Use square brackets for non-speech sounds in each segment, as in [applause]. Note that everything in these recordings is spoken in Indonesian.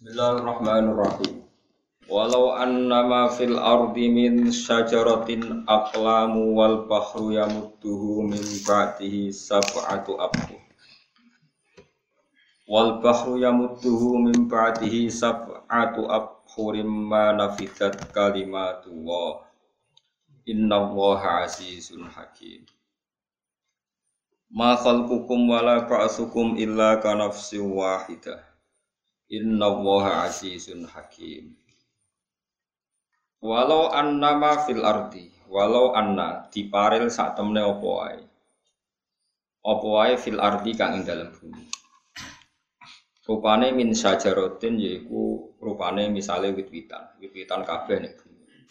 Bismillahirrahmanirrahim. Walau annama fil ardi min syajaratin aqlamu wal bahru yamudduhu min ba'dihi sab'atu abhur. Wal bahru yamudduhu min ba'dihi sab'atu abhurim ma nafidat kalimatullah. Inna allaha azizun hakim. Ma khalqukum wala ba'sukum illa kanafsin wahidah. Inna woha azizun hakim. Walau anna ma fil ardi, walau anna diparil sak temne apa wae. Apa wae fil ardi kang ing dalem bumi. Rupane min sajaratin yaiku rupane misale wit-witan, wit-witan kabeh ning bumi.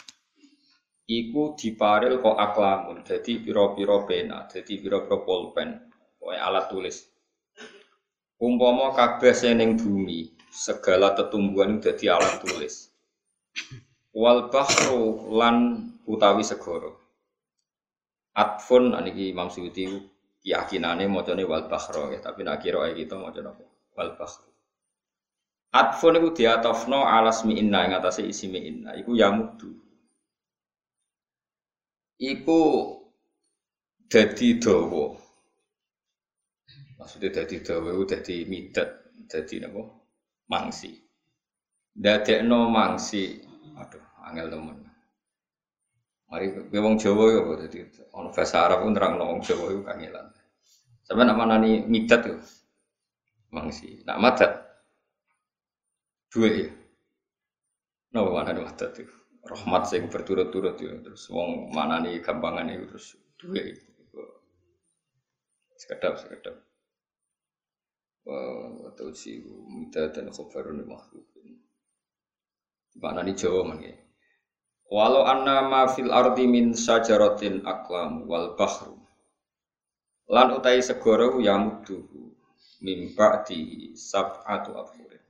Iku diparil kok aklamun, dadi pira-pira pena, dadi pira-pira pulpen, kowe alat tulis. Umpama kabeh sing ning bumi, segala tetumbuhan itu jadi alat tulis. Wal bahru lan utawi segoro. Atfun aniki Imam Suyuti keyakinane macane wal bahro ya, tapi nak kira kita maca napa? Wal bahru. Atfun diatofno alas mi inna atase isi mi inna iku yamudu. Iku dadi dawa. Maksudnya dadi dawa iku dadi midat, dadi napa? Mangsi. Dadekno mangsi. Aduh, angel temen. Mari kowe wong Jawa ya kok dadi ana bahasa Arab pun terang wong Jawa iku kangelan. Sampe nak manani midat yo. Mangsi. Nak madat. Duwe ya. Napa manani madat itu? Rahmat sing berturut-turut yo terus wong manani gampangan itu terus duwe. Sekedap sekedap atau si minta dan khabarun makhlukun. Mana di Jawa mana? Walau anna ma fil ardi min sajaratin aklam wal bahru lan utai segoro yamuduhu min ba'di sab'atu abhurin.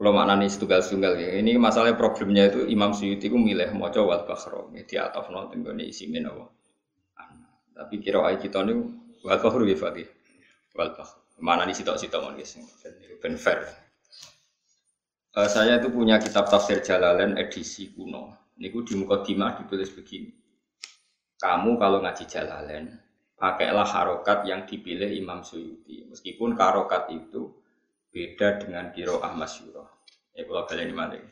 Kalau maknanya setunggal-setunggal ya. Ini masalah problemnya itu Imam Suyuti itu milih moco wal bahro. Di ataf nonton isi menawa. Tapi kira ayat kita ini wal bahru ya Fatih. Wal. Mana nih sitok-sitok mon guys. Ben fair. Uh, saya itu punya kitab tafsir Jalalain edisi kuno. Niku di mukadimah ditulis begini. Kamu kalau ngaji Jalalain, pakailah harokat yang dipilih Imam Suyuti. Meskipun harokat itu beda dengan kiroah masyurah. Ya kalau kalian ini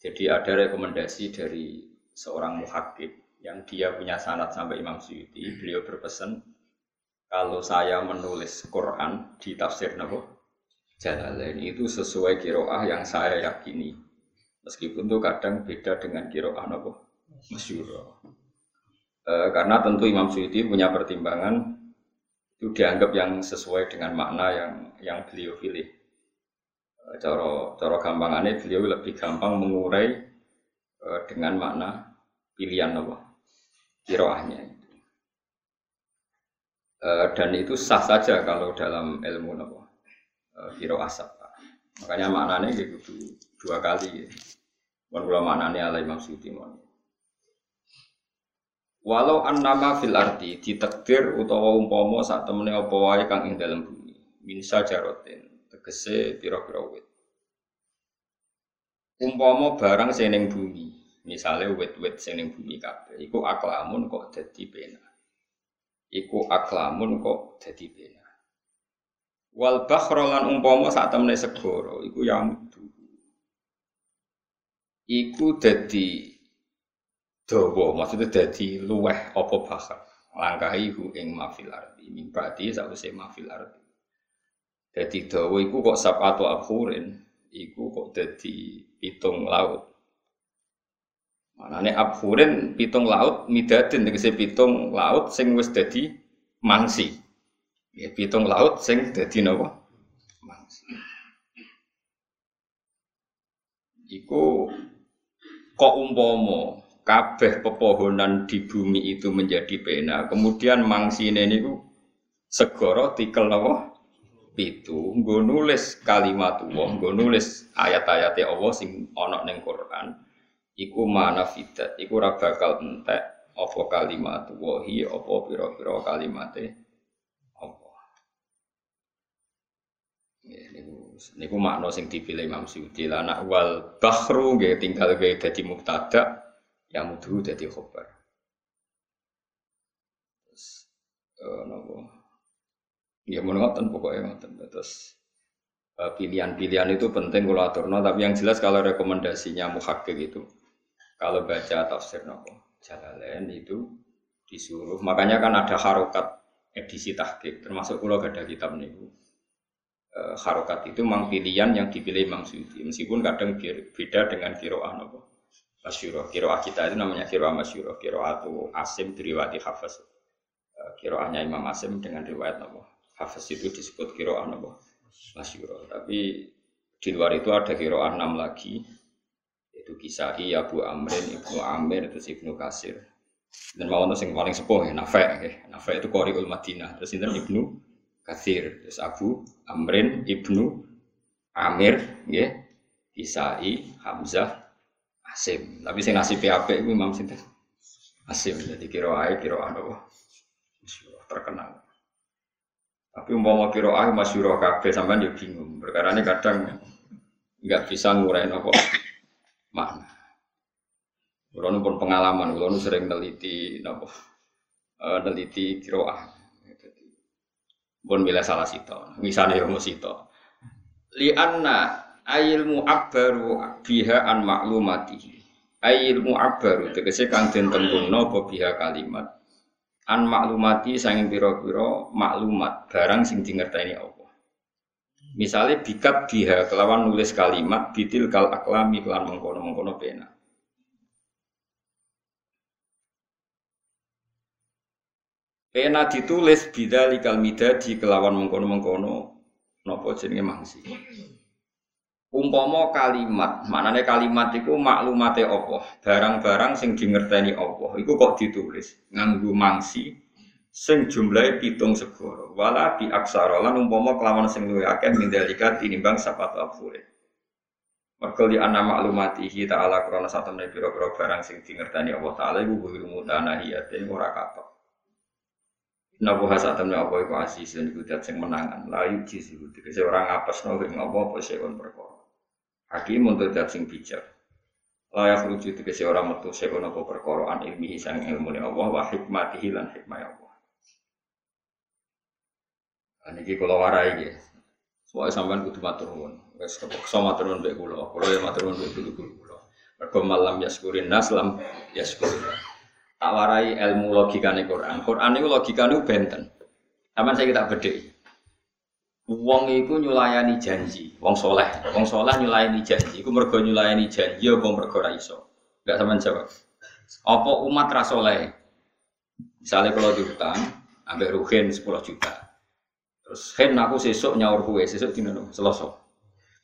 Jadi ada rekomendasi dari seorang muhakib yang dia punya sanat sampai Imam Suyuti, beliau berpesan kalau saya menulis Quran di tafsir Nabi Jalalain itu sesuai kiroah yang saya yakini. Meskipun itu kadang beda dengan kiroah Nabi Masyur. E, karena tentu Imam Suyuti punya pertimbangan itu dianggap yang sesuai dengan makna yang yang beliau pilih. E, coro coro gampangannya beliau lebih gampang mengurai e, dengan makna pilihan Nabi kiroahnya. E, dan itu sah saja kalau dalam ilmu nopo e, kiroah sabta. Makanya maknanya gitu dua kali. Mohon kula maknanya ala Imam Suyuti Walau annama fil ardi ditakdir utawa umpama saat temene apa wae kang ing dalam bumi min sajarotin tegese pira-pira wit. Umpama barang sing ning bumi Misalnya wet-wet sing bumi kabeh, iku aklamun kok dadi pena. Iku aklamun kok dadi pena. Wal bakhra lan umpama sak temene segara iku yamudu. Iku dadi dawa, maksudnya dadi luweh apa bakhar. Langkahi hu ing mafil ardi, mimpati sakwise mafil ardi. Dadi dawa iku kok sabatu abhurin, iku kok dadi pitung laut. Manane abhurin pitung laut midadin tegese pitung laut sing wis dadi mangsi. Ya pitung laut sing dadi napa? Mangsi. Iku kok umpama kabeh pepohonan di bumi itu menjadi pena, kemudian mangsine niku segara tikel napa? Pitu, nggo nulis kalimat Allah, nggo nulis ayat-ayat Allah sing ana ning Quran iku mana fidat iku ora bakal entek apa kalimat wahi apa pira-pira kalimate apa Niku makna sing dipilih Imam Suyuti. Lah nak wal bahru nggih tinggal gawe dadi mubtada ya mudu dadi khobar. Terus eh napa? Ya ngoten pokoke ngoten. Terus eh, pilihan-pilihan itu penting kalau aturno tapi yang jelas kalau rekomendasinya muhakkik itu kalau baca tafsir nopo? Jalalain itu disuruh. Makanya kan ada harokat edisi tahqiq. Termasuk kalau gak ada kitab niku. E, harokat itu memang pilihan yang dipilih Imam Suyuti. Meskipun kadang beda dengan kiroah nopo? Masyuro kiroah kita itu namanya kiroah masyuro kiroah itu asim diriwati hafaz. E, kiroahnya Imam Asim dengan riwayat nopo? Hafaz itu disebut kiroah nopo? Masyuro tapi di luar itu ada kiroah enam lagi itu Kisahi, Abu Amrin, Ibnu Amir, terus Ibnu Kasir. Dan mau yang paling sepuh ya, Nafe. Ya. Nafe itu Qori'ul Madinah. Terus ini Ibnu Kasir. Terus Abu Amrin, Ibnu Amir, ya. Kisahi, Hamzah, Asim. Tapi saya ngasih PAP itu Imam Sinten. Asim. Jadi kira ae kira apa? terkenal. Tapi umpama kira ae masyhur kabeh sampean yo bingung. Perkara ini kadang nggak bisa ngurain apa makna. Kulo pun pengalaman, kulo sering neliti napa uh, neliti kiroah. Pun bila salah sito, misalnya ilmu sito. Li anna ayilmu akbaru biha an maklumatihi. Ayilmu akbaru tegese kang den tembungno apa biha kalimat an maklumati sanging pira-pira maklumat barang sing dingerteni Allah. Misalnya bikat biha kelawan nulis kalimat bitil kal aklami kelan mengkono mengkono pena. Pena ditulis bida likal di kelawan mengkono mengkono nopo jenenge mangsi. Umpama kalimat, maknane kalimat itu maklumate apa? Barang-barang sing dingerteni apa? Iku kok ditulis nganggo mangsi sing jumlahe pitung segoro. Wala bi aksara lan umpama kelawan sing luwih akeh mindalika tinimbang sapat afure mergo li ana maklumatihi ta'ala krana satemene pira-pira barang sing dingerteni Allah taala iku kudu mutanahiyatin ora katok. Nabu hasa temne apa iku asis dan iku dat sing menangan? Layu jisi iku tegese ora ngapesno ing apa apa sekon perkara. Hakim untuk dat sing bijak. Layak rujuk tegese ora metu sekon apa perkara an ilmihi sang ilmune Allah wa hikmatihi lan hikmah Allah Niki kalau warai ya. Soalnya sampean kudu matur nuwun. Wes kepeksa matur nuwun mbek kula. Kula ya matur nuwun mbek guru kula. Mergo malam yaskurin nas yaskurin. Tak warai ilmu logikane Quran. Quran niku logikane benten. Sampeyan saya kita bedheki. Wong iku nyulayani janji, wong soleh, wong soleh nyulayani janji, iku mergo nyulayani janji apa mergo ra iso? Enggak sampean jawab. Apa umat ra soleh? Misalnya kalau diutang, ambek rugen 10 juta. Terus hen aku sesuk nyaur kue, sesuk dino selosok.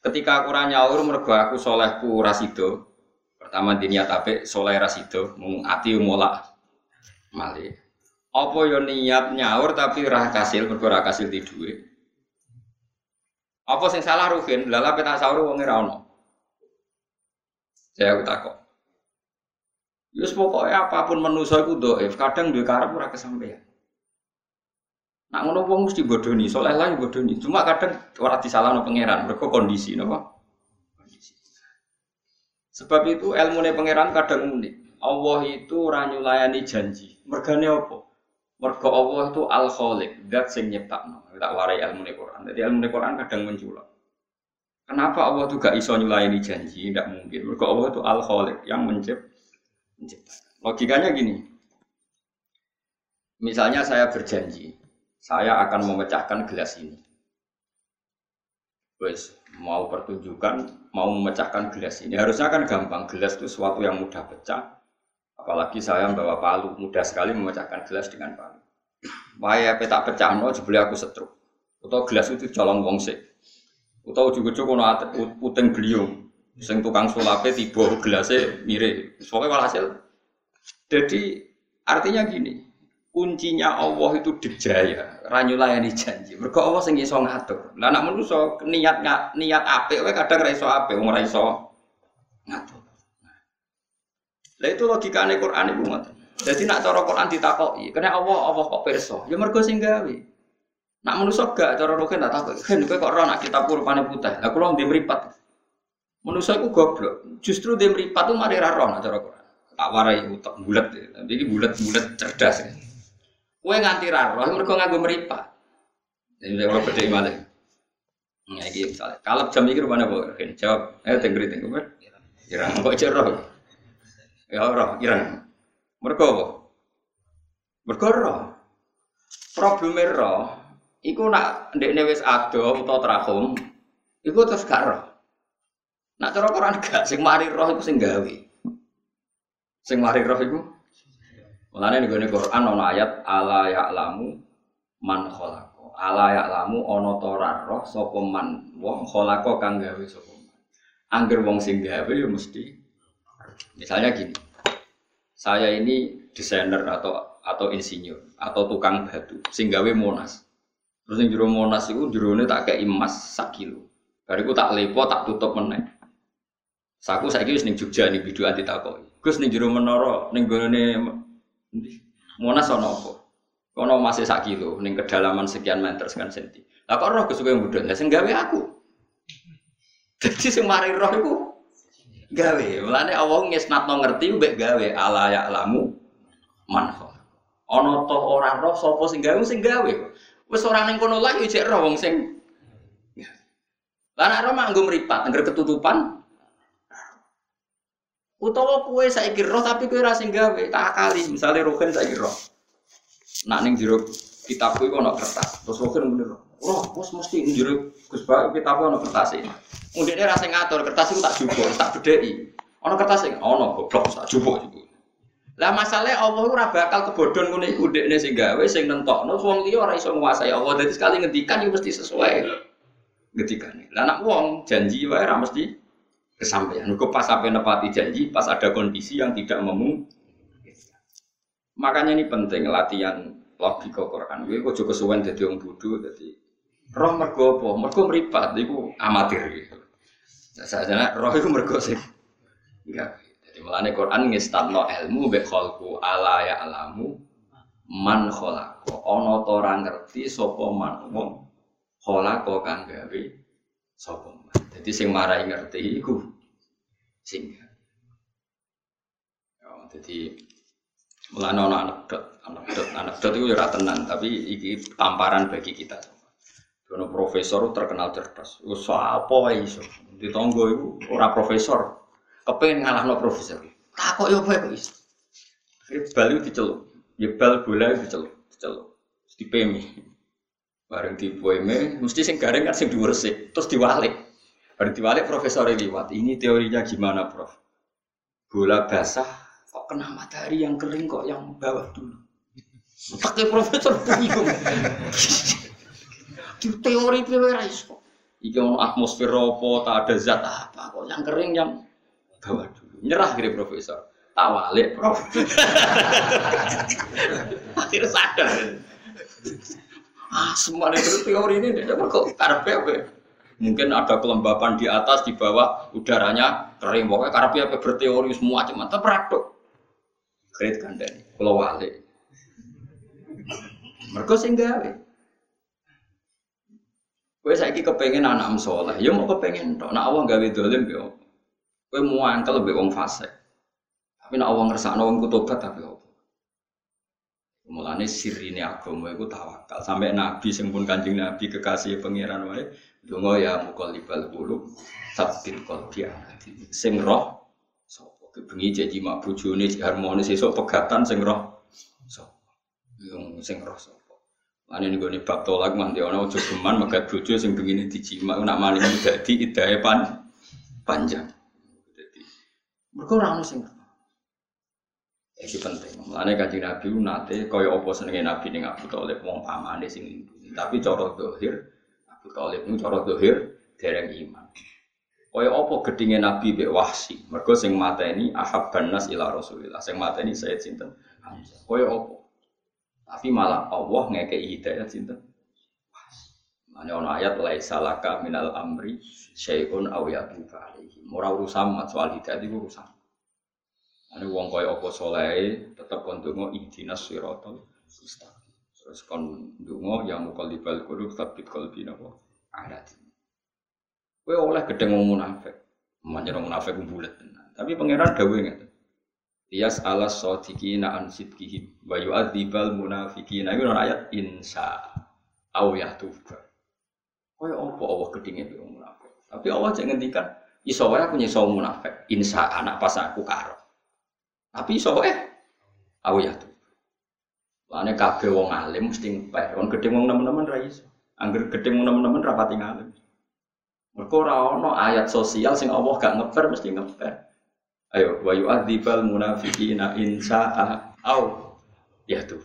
Ketika aku nyaur mergo aku solehku rasido. Pertama diniat apik soleh rasido, mung ati molak mali. Apa yo niat nyaur tapi ora kasil mergo ora kasil di dhuwit. Apa sing salah Ruhin? Lala peta sahur wong ora. Saya aku takok. Yus pokoknya apa pun manusia itu doif, kadang duwe karep ora kesampaian. Nak ngono wong mesti bodoni, soleh lah bodoni. Cuma kadang ora disalahno pangeran, mergo kondisi napa? Kondisi. Sebab itu ilmu pangeran kadang unik. Allah itu ora nyulayani janji. Mergane apa? Mergo Allah itu al khaliq, zat sing nyiptakno. Tak warai ilmu Quran. Jadi ilmu Quran kadang menculak. Kenapa Allah itu gak iso nyulayani janji? Tidak mungkin. Mergo Allah itu al khaliq yang mencipt. Logikanya gini. Misalnya saya berjanji, saya akan memecahkan gelas ini. Wes, mau pertunjukan, mau memecahkan gelas ini. Harusnya kan gampang, gelas itu sesuatu yang mudah pecah. Apalagi saya membawa palu, mudah sekali memecahkan gelas dengan palu. Waya peta pecah no, jebule aku setruk. Atau gelas itu colong wongse. Atau ujung-ujung kono puteng beliung. Sing tukang sulape tiba gelasnya mirip. Pokoknya walhasil. Jadi artinya gini, kuncinya Allah itu dijaya, ranyulayani janji. Mergo Allah sing iso ngatur. Lah nek manusa niat niat apik wae kadang ra iso apik, wong ngatur. Lah itu logikane Quran iku ngoten. Jadi nak cara Quran ditakoki, kena Allah Allah kok pirsa? Ya mergo sing gawe. Nak manusa gak cara roken tak takut. Kan kowe kok ora nak kitab putih. Lah kula ndek mripat. Manusa iku goblok. Justru ndek mripat tuh mari ra roh nak cara Quran. Tak warai utek bulat. Tapi iki bulat-bulat cerdas. Kowe nganti ra roh mergo nganggo mripat. Jadi kalau beda malih. Nah, ini misalnya, kalau jam ini rumahnya apa? Jawab, ayo tenggeri tenggeri. Irang, kok cek roh? Ya roh, irang. Mereka apa? Mereka roh. Problemnya roh, iku nak ndekne wis ado utawa trahum, iku terus gak roh. Nak cara Quran gak sing mari roh iku sing gawe. Sing mari roh iku Mulane ning Quran ana ayat ala ya'lamu man khalaqa. Ala ya'lamu ana ta roh sapa man wong khalaqa kang gawe sapa. Angger wong sing gawe ya mesti misalnya gini. Saya ini desainer atau atau insinyur atau tukang batu sing gawe Monas. Terus yang jero Monas iku jerone tak kayak emas sak kilo. Bariku tak lepo tak tutup meneh. Saku saiki wis ning Jogja ning bidu anti takoki. Gus ning jero menara ning gone Monas ana apa? Kono masih sak kilo ning kedalaman sekian meter sekian senti. Lah kok roh kesuwen budut? Lah sing gawe aku. Jadi sing mari roh iku gawe. Mulane Allah ngesnatno ngerti mbek gawe ala ya lamu man Ana to ora roh sapa sing gawe sing gawe. Wis ora ning kono lagi jek roh wong sing Lah nek roh manggo mripat ngger ketutupan Utawa kue saiki roh tapi kue ra sing gawe, tak akali. Misale rohen saiki roh. Nak ning jero kitab kuwi ana kertas. Terus rohen muni roh. Roh, bos mesti ning jero Gus Ba kitab ana kertas iki. Undine ra sing ngatur, kertas iku tak jupuk, tak bedheki. Ana kertas sing ana goblok tak jupuk iku. Lah masalahnya Allah ora bakal kebodhon ngene iku ndekne sing gawe sing nentokno wong liya ora iso nguasai Allah. Dadi sekali ngendikan yo mesti sesuai ngendikane. Lah nak wong janji wae ora mesti kesampaian. Mereka pas sampai nepati janji, pas ada kondisi yang tidak memungkinkan. Makanya ini penting latihan logika Quran. Gue kok juga kesuwen jadi orang bodoh, jadi roh mergo apa? Mergo meripat, itu amatir gitu. Saya roh itu mergo sih. Enggak. Jadi melane Quran ngestatno ilmu be kholku ala ya alamu man kholako. Ono to ora ngerti sapa man wong kholako kang gawe sapa man. Jadi sing marai ngerti iku sing. Ya, jadi mulane ana anekdot, anekdot, anekdot itu ora tenan, tapi iki tamparan bagi kita semua. Profesor terkenal cerdas. Wis apa wae iso. Di tonggo iku ora profesor. Kepengen ngalahno profesor. Takok yo apa kok iso. Bal itu diceluk. Ya bal bola diceluk, diceluk. Dipemi. Bareng dipoeme, mesti sing garing kan sing diuresik, terus diwalik. Bareng diwalik profesor liwat. Ini teorinya gimana, Prof? Bola basah kok kena matahari yang kering kok yang bawah dulu. Pakai profesor bingung. Di teori piye iso. Iki ono atmosfer apa, tak ada zat apa kok yang kering yang bawah dulu. Nyerah kira profesor. Tawalik, Prof. [laughs] Akhirnya sadar. Ah, semua itu teori ini kok karpe apa? Mungkin ada kelembapan di atas, di bawah, udaranya kering. Pokoknya karpe apa berteori semua cuma terpraktek. Kredit kan dari kalau wali. Mereka sing gawe. Kowe saiki kepengen anak soleh, ya mau kepengen tok. Nak Allah gawe dolim yo. Kowe mau angkel lebih wong fasik. Tapi nak Allah ngersakno wong kutobat tapi apa? Mulane sirine agama iku tawakal. Sampai Nabi sing pun Kanjeng Nabi kekasih pangeran wae donga ya muqallibal qulub sabbit qalbi sing roh sapa kebengi janji mak bojone harmonis esuk pegatan sing roh sapa yang sing roh sapa Ane nih gue bab tolak mah dia orang ojo geman megat bojo sing begini dijima nak maling dadi idahe pan panjang. Jadi mereka orang sing ini penting. Mulane kanjeng Nabi nate kaya apa senenge Nabi ning Abu Thalib wong pamane sing. Tapi cara Abu Thalib itu cara dohir dereng iman. Kaya apa gedinge Nabi mbek Wahsi. Mergo sing mateni ahabban nas ila Rasulillah. Sing mateni Sayyid sinten? Hamzah. Kaya apa? Tapi malah Allah ngekei hidayah sinten? Mana ono ayat laisa laka minal amri syai'un aw yatuba alaihi. Ora urusan soal hidayah itu urusan. Ane wong kaya apa soleh tetep kon donga ihdinas siratal mustaqim. Terus kon dungo yang mukalibal qulub sabit qalbi napa ada. Kowe oleh gedeng wong munafik. Manjen wong munafik bulet tenan. Tapi pangeran dawuh ngeten. Iyas alas sodikina an sidkihim wa yu'adzibal munafikina. Itu ayat insya au yahtuba. Kaya apa Allah gedenge wong munafik. Tapi Allah jangan ngendikan iso wae aku munafik. Insya anak pas aku karo. Tapi iso wae au yahtuba. Lane kabeh wong alim mesti ngepeh. Wong gedhe wong nemen-nemen ra iso. Angger wong nemen-nemen ra pati ngalim. Mergo ora ayat sosial sing Allah gak ngeper mesti ngeper. Ayo, wa yu'adzibal munafiqina in sa'a au ya tuh.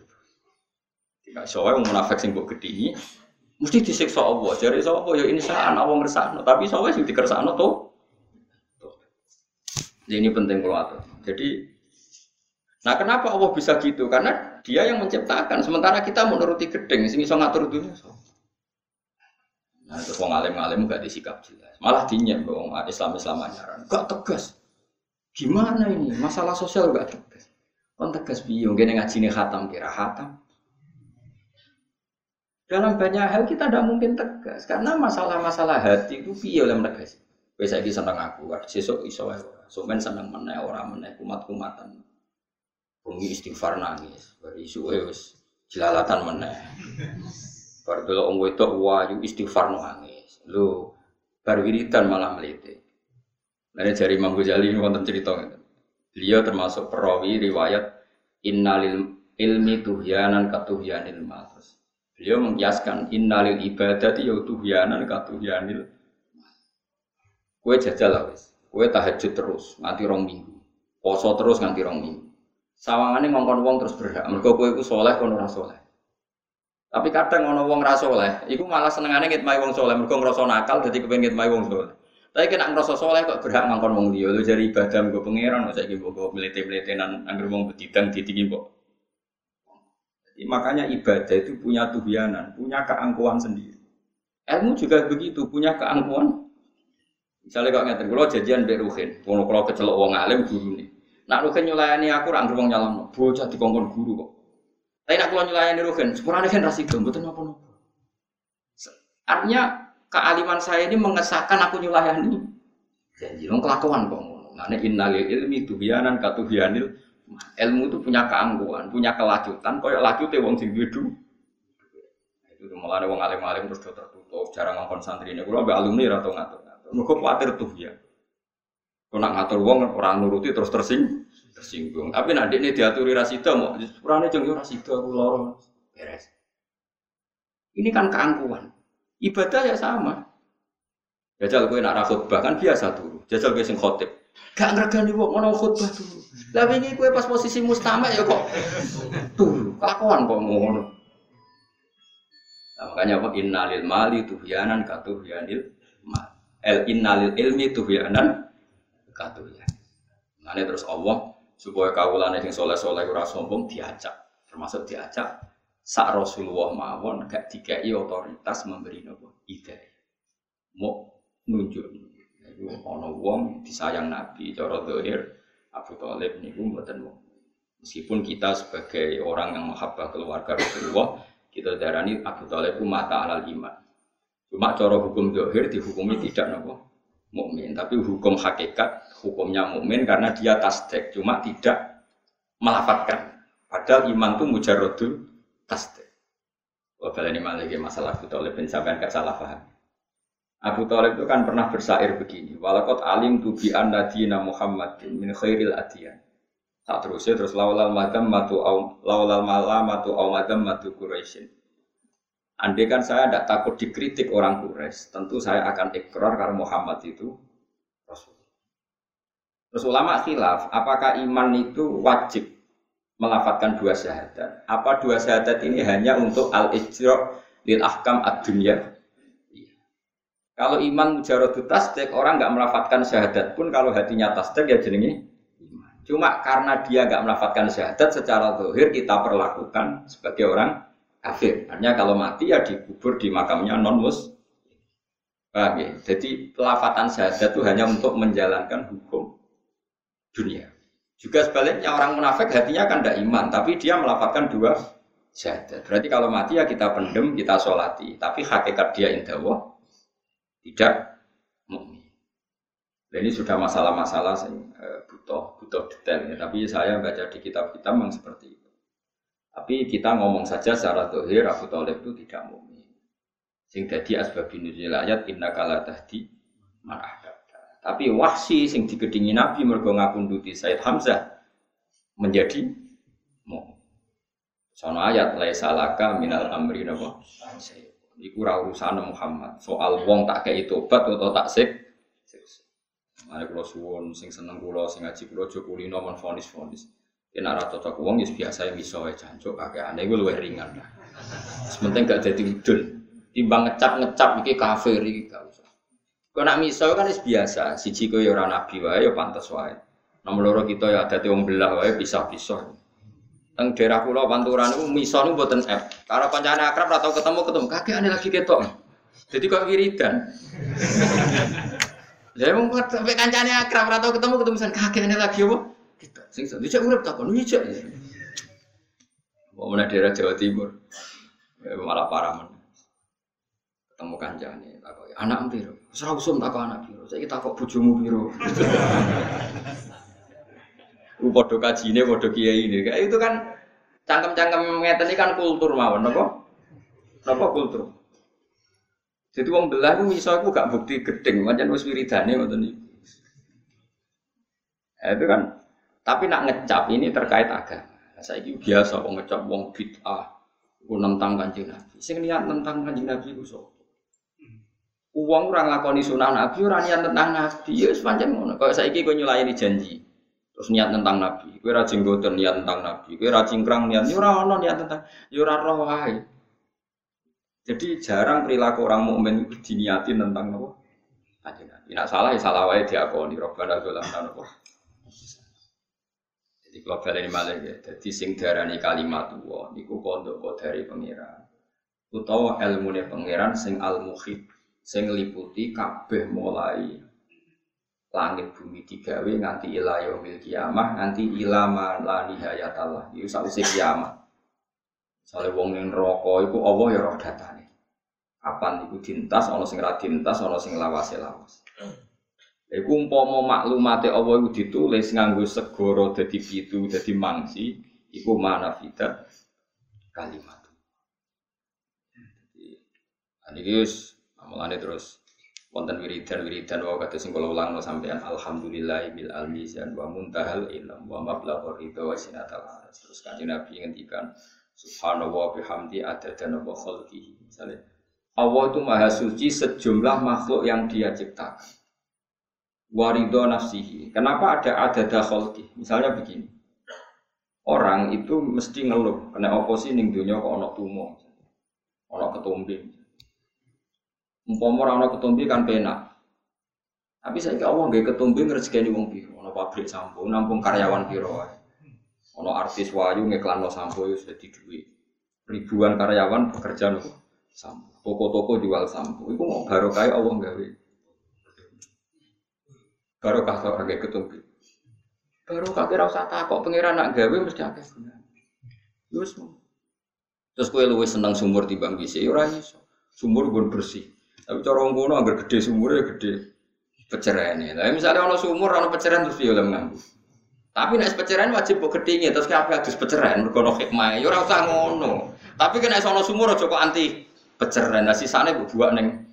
Tidak soalnya munafik sing mbok gedhi mesti disiksa Allah. Jare sapa ya insaan Allah ngersakno, tapi soalnya sing to. Jadi ini penting kalau atur. Jadi Nah kenapa Allah bisa gitu? Karena dia yang menciptakan. Sementara kita menuruti gedeng, sing iso ngatur dunia. Nah terus wong alim-alim gak disikap jelas. Malah dinyem wong Islam-Islam anyaran. Gak tegas. Gimana ini? Masalah sosial gak tegas. Kon tegas biung, gini ngaji nih khatam kira khatam. Dalam banyak hal kita tidak mungkin tegas karena masalah-masalah hati itu piye oleh tegas. Wes saiki seneng aku, sesuk iso wae ora. Somen seneng meneh ora meneh kumat-kumatan. Bengi istighfar nangis, bari isuke wis jelalatan meneh. Bar delok wong wedok wayu istighfar nangis. Lho, bar wiridan malah melete. Nah, dari Imam Ghazali wonten cerita Beliau termasuk perawi riwayat innalil ilmi tuhyanan katuhyanil mal. Beliau mengkiaskan innalil ibadat ya tuhyanan katuhyanil Kue jajal lah wis. Kue tahajud terus nganti rong minggu. Poso terus nganti rong minggu. Sawangane ngongkon wong terus berhak. Mergo kowe iku soleh kono ora. Tapi kadang ono wong ra soleh, iku malah senengane ngitmai wong soleh mergo ngrasa nakal dadi kepengin ngitmai wong soleh. Tapi kena ngerasa soleh kok berhak ngangkon wong dia. Lu jadi ibadah gue pangeran, saya gitu gue melete meletenan anggur wong betidang ditinggi kok. Makanya ibadah itu punya tuhianan, punya keangkuhan sendiri. Ilmu juga begitu, punya keangkuhan. Misalnya kalau ngerti, kalau jajian beruhin, kalau kalau kecelok wong alim guru nih. Nak ruhin nyulayani aku, anggur wong nyalam, bocah dikongkon guru kok. Tapi nak kalau nyulayani ruhin, sebenarnya kan rasidom, betul apa nopo. Artinya kealiman saya ini mengesahkan aku nyulayani. Janji dong kelakuan kok ngene innalil ilmi tubianan katubianil ilmu itu punya keangkuhan punya kelacutan koyo lacute wong sing duwe itu malah wong alim-alim terus do tertutup jarang ngomong santri ini kalau alumni atau ngatur-ngatur. Mereka khawatir tuh nak ngatur wong orang nuruti terus tersing tersinggung tapi nanti ini diaturi rasida mau purane jeng rasida aku lorong beres ini kan keangkuhan Ibadah ya sama. Jajal gue nak khutbah kan biasa tuh. Jajal gue sing khotib. Gak ngergani wong mau khutbah dulu. Lah ini gue pas posisi mustama ya kok tuh kelakuan kok ngono. Nah, makanya apa innalil mali tuhyanan katuhyanil mal. El innalil ilmi tuhyanan katuhyan. Nah, terus Allah supaya kawulane sing soleh-soleh ora sombong diajak, termasuk diajak sak Rasulullah mawon gak dikai otoritas memberi nopo? Ide. Mau nunjuk. Itu ono wong disayang Nabi cara dohir Abu Talib niku mboten wong meskipun kita sebagai orang yang menghabah keluarga Rasulullah kita darani Abu Talib itu mata alal iman. Cuma cara hukum dohir dihukumi tidak nopo mukmin tapi hukum hakikat hukumnya mukmin karena dia tasdek cuma tidak melafatkan padahal iman itu mujarodul tasdik. Wabala ini malah masalah Abu Talib bin gak salah paham. Abu Talib itu kan pernah bersair begini. Walakot alim tu bi anna dina Muhammadin min khairil adiyan. Tak terusnya terus laulal madam matu au laulal malamatu au madam matu Quraisyin. Andai kan saya tidak takut dikritik orang Quraisy, tentu saya akan ikrar karena Muhammad itu Rasul. Terus ulama khilaf, apakah iman itu wajib melafatkan dua syahadat. Apa dua syahadat ini hanya untuk al-ijra' lil ahkam ad-dunya? Iya. Kalau iman mujaradu tasdik, orang nggak melafatkan syahadat pun kalau hatinya tasdik ya jenenge iman. Cuma karena dia nggak melafatkan syahadat secara zahir kita perlakukan sebagai orang kafir. Artinya kalau mati ya dikubur di makamnya non mus. Paham ya? Jadi pelafatan syahadat itu hanya untuk menjalankan hukum dunia. Juga sebaliknya orang munafik hatinya kan tidak iman, tapi dia melafatkan dua syahadat. Berarti kalau mati ya kita pendem, kita sholati. Tapi hakikat dia indah tidak mukmin. Dan ini sudah masalah-masalah uh, butuh butuh detail ya. Tapi saya baca di kitab-kitab memang seperti. Tapi kita ngomong saja secara dohir Abu Talib itu tidak mukmin. Sing jadi asbabun nuzul ayat inna kala tahdi Tapi wahsi sing digedingi Nabi mergo ngapunduti Said Hamzah menjadi mukmin. Sono ayat laisa laka minal amri napa? Iku ora urusan Muhammad. Soal wong tak kei tobat atau tak sik. Mari kula suwun sing seneng kula sing ngaji kula aja kulino men fonis-fonis. Yen ora cocok wong wis biasa iso wae jancuk kakeane iku luwih ringan lah. Sementing gak dadi udun. Timbang ngecap-ngecap iki kafir iki gak usah. Kok nak miso kan wis biasa, siji kowe ya ora nabi wae ya pantes wae. Nomor loro kita ya ada wong belah wae pisah-pisah. Teng daerah pulau Panturan itu miso itu buatan F. Karena pancane akrab atau ketemu ketemu kakek aneh lagi ketok. Jadi kok wiridan. Jadi mau sampai kancane akrab atau ketemu ketemu san kakek aneh lagi apa? Kita sing dijak urip takon. Mau daerah Jawa Timur. Ya, malah parah men. Ketemu kancane takon anak piro? Ora usum takon anak piro. Saiki takok bojomu piro. [laughs] Ku padha kajine padha kiai ini. Kayak itu kan cangkem-cangkem ngeten ini kan kultur mawon napa? Napa kultur? Jadi wong belah itu iso aku gak bukti gedeng, macam wis wiridane ngoten. Ya, itu kan tapi nak ngecap ini terkait agama. Saya ini biasa wong ngecap wong bid'ah, ku nentang kanjeng Nabi. Sing niat tentang kanjeng Nabi ku sapa? Uang orang lakoni sunah Nabi, orang niat tentang Nabi, ya sepanjang ngono. Kalau saya ini nyulayani janji, Terus niat tentang Nabi, kue rajin goten niat tentang Nabi, kue rajin kerang niat, yura ya ono niat tentang, yura ya roh Jadi jarang perilaku orang mukmin itu diniatin tentang apa? Kanjeng Nabi. Nak salah ya salah wae diakoni Robbana dzalamna apa? Jadi kalau ini malah ya, jadi sing darani kalimat wa niku pondok dari pangeran. Utawa ilmune pangeran sing al muhib, sing liputi kabeh mulai langit bumi digawe nganti ila yaumil kiamah nganti ilama la nihayatallah itu sausé kiamat. Sale wong ning neraka iku Allah ya roh datane. Kapan iku dintas ana sing ra dintas ana sing lawase lawas Iku umpama maklumate Allah iku ditulis nganggo segara dadi pitu dadi mangsi iku mana fitat kalimat. Jadi, ini mulane terus wonten wiridan wiridan wa kata sing kula ulang sampean alhamdulillah bil almizan wa muntahal ilm wa mablaghur ridha wa sinatal aras. Terus kanjeng Nabi ngendikan subhanallah bihamdi adada wa khalqihi. Misalnya Allah itu maha suci sejumlah makhluk yang dia ciptakan warido nafsihi kenapa ada adada khalqi misalnya begini orang itu mesti ngeluh kena oposisi ning dunia kok ana tumo ana ketumbi Umpama ora ana ketumbi kan penak. Tapi saya kira Allah nggak ketumbi ngerjekeni wong piro, ana pabrik sampo, nampung karyawan piro. Ana artis wayu ngiklanno sampo wis dadi duit. Ribuan karyawan bekerja nopo sampo. Toko-toko jual sampo. Iku mau barokah Allah gawe. Barokah kok agak ketumbi. Barokah kira usah takok pangeran nak gawe mesti akeh gunane. Wis Terus kowe luwih seneng sumur timbang bisa, ya ora iso. Sumur gue bersih. Tapi cara wong kono gede sumurnya gede peceren Lah misalnya ono sumur ono peceren terus dia oleh nganggu. Tapi nek peceren wajib kok gedhinge terus kabeh adus peceren mergo ono hikmah. Ya ora usah ngono. Tapi kena ono sumur aja kok anti peceren. Nah sisane mbok buak ning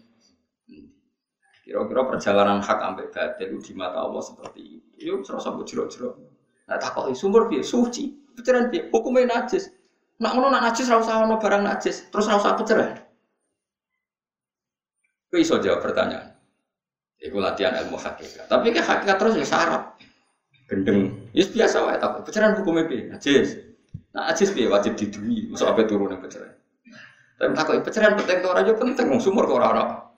Kira-kira perjalanan hak sampai batil di mata Allah seperti itu. Yuk serasa mbok jero-jero. Nah takoki sumur piye? Suci. Peceren piye? Hukumnya najis. Nak ngono nak najis ora usah barang najis. Terus ora usah. Kau iso jawab pertanyaan. Iku latihan ilmu hakikat. Tapi ke hakikat terus ya syarat. Gendeng. Ya biasa wae tak. Pecahan hukumnya piye? Najis. Nah, najis piye wajib didui. Masuk turun yang pecahan. Tapi takut pecahan penting tuh aja penting. Sumur kok orang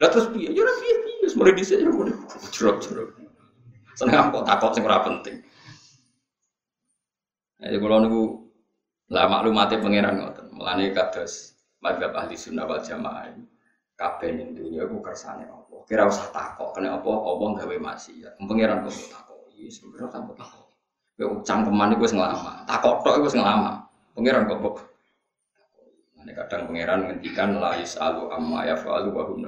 Lah terus piye? Ya piye piye. Mulai dhisik ya mulai jerok-jerok. Seneng kok takut sing ora penting. Jadi kalau nunggu lah maklumatnya pangeran ngoten. Mulane kados madhab ahli sunnah wal jamaah kabeh ning dunya iku kersane apa kira usah takok kena apa apa gawe maksiat pangeran kok takok iki sebenarnya tanpa takok kowe cangkeman iku wis nglama takok tok iku wis nglama Pangeran kok kok. Ini kadang pangeran ngendikan la yusalu amma yafalu wa hum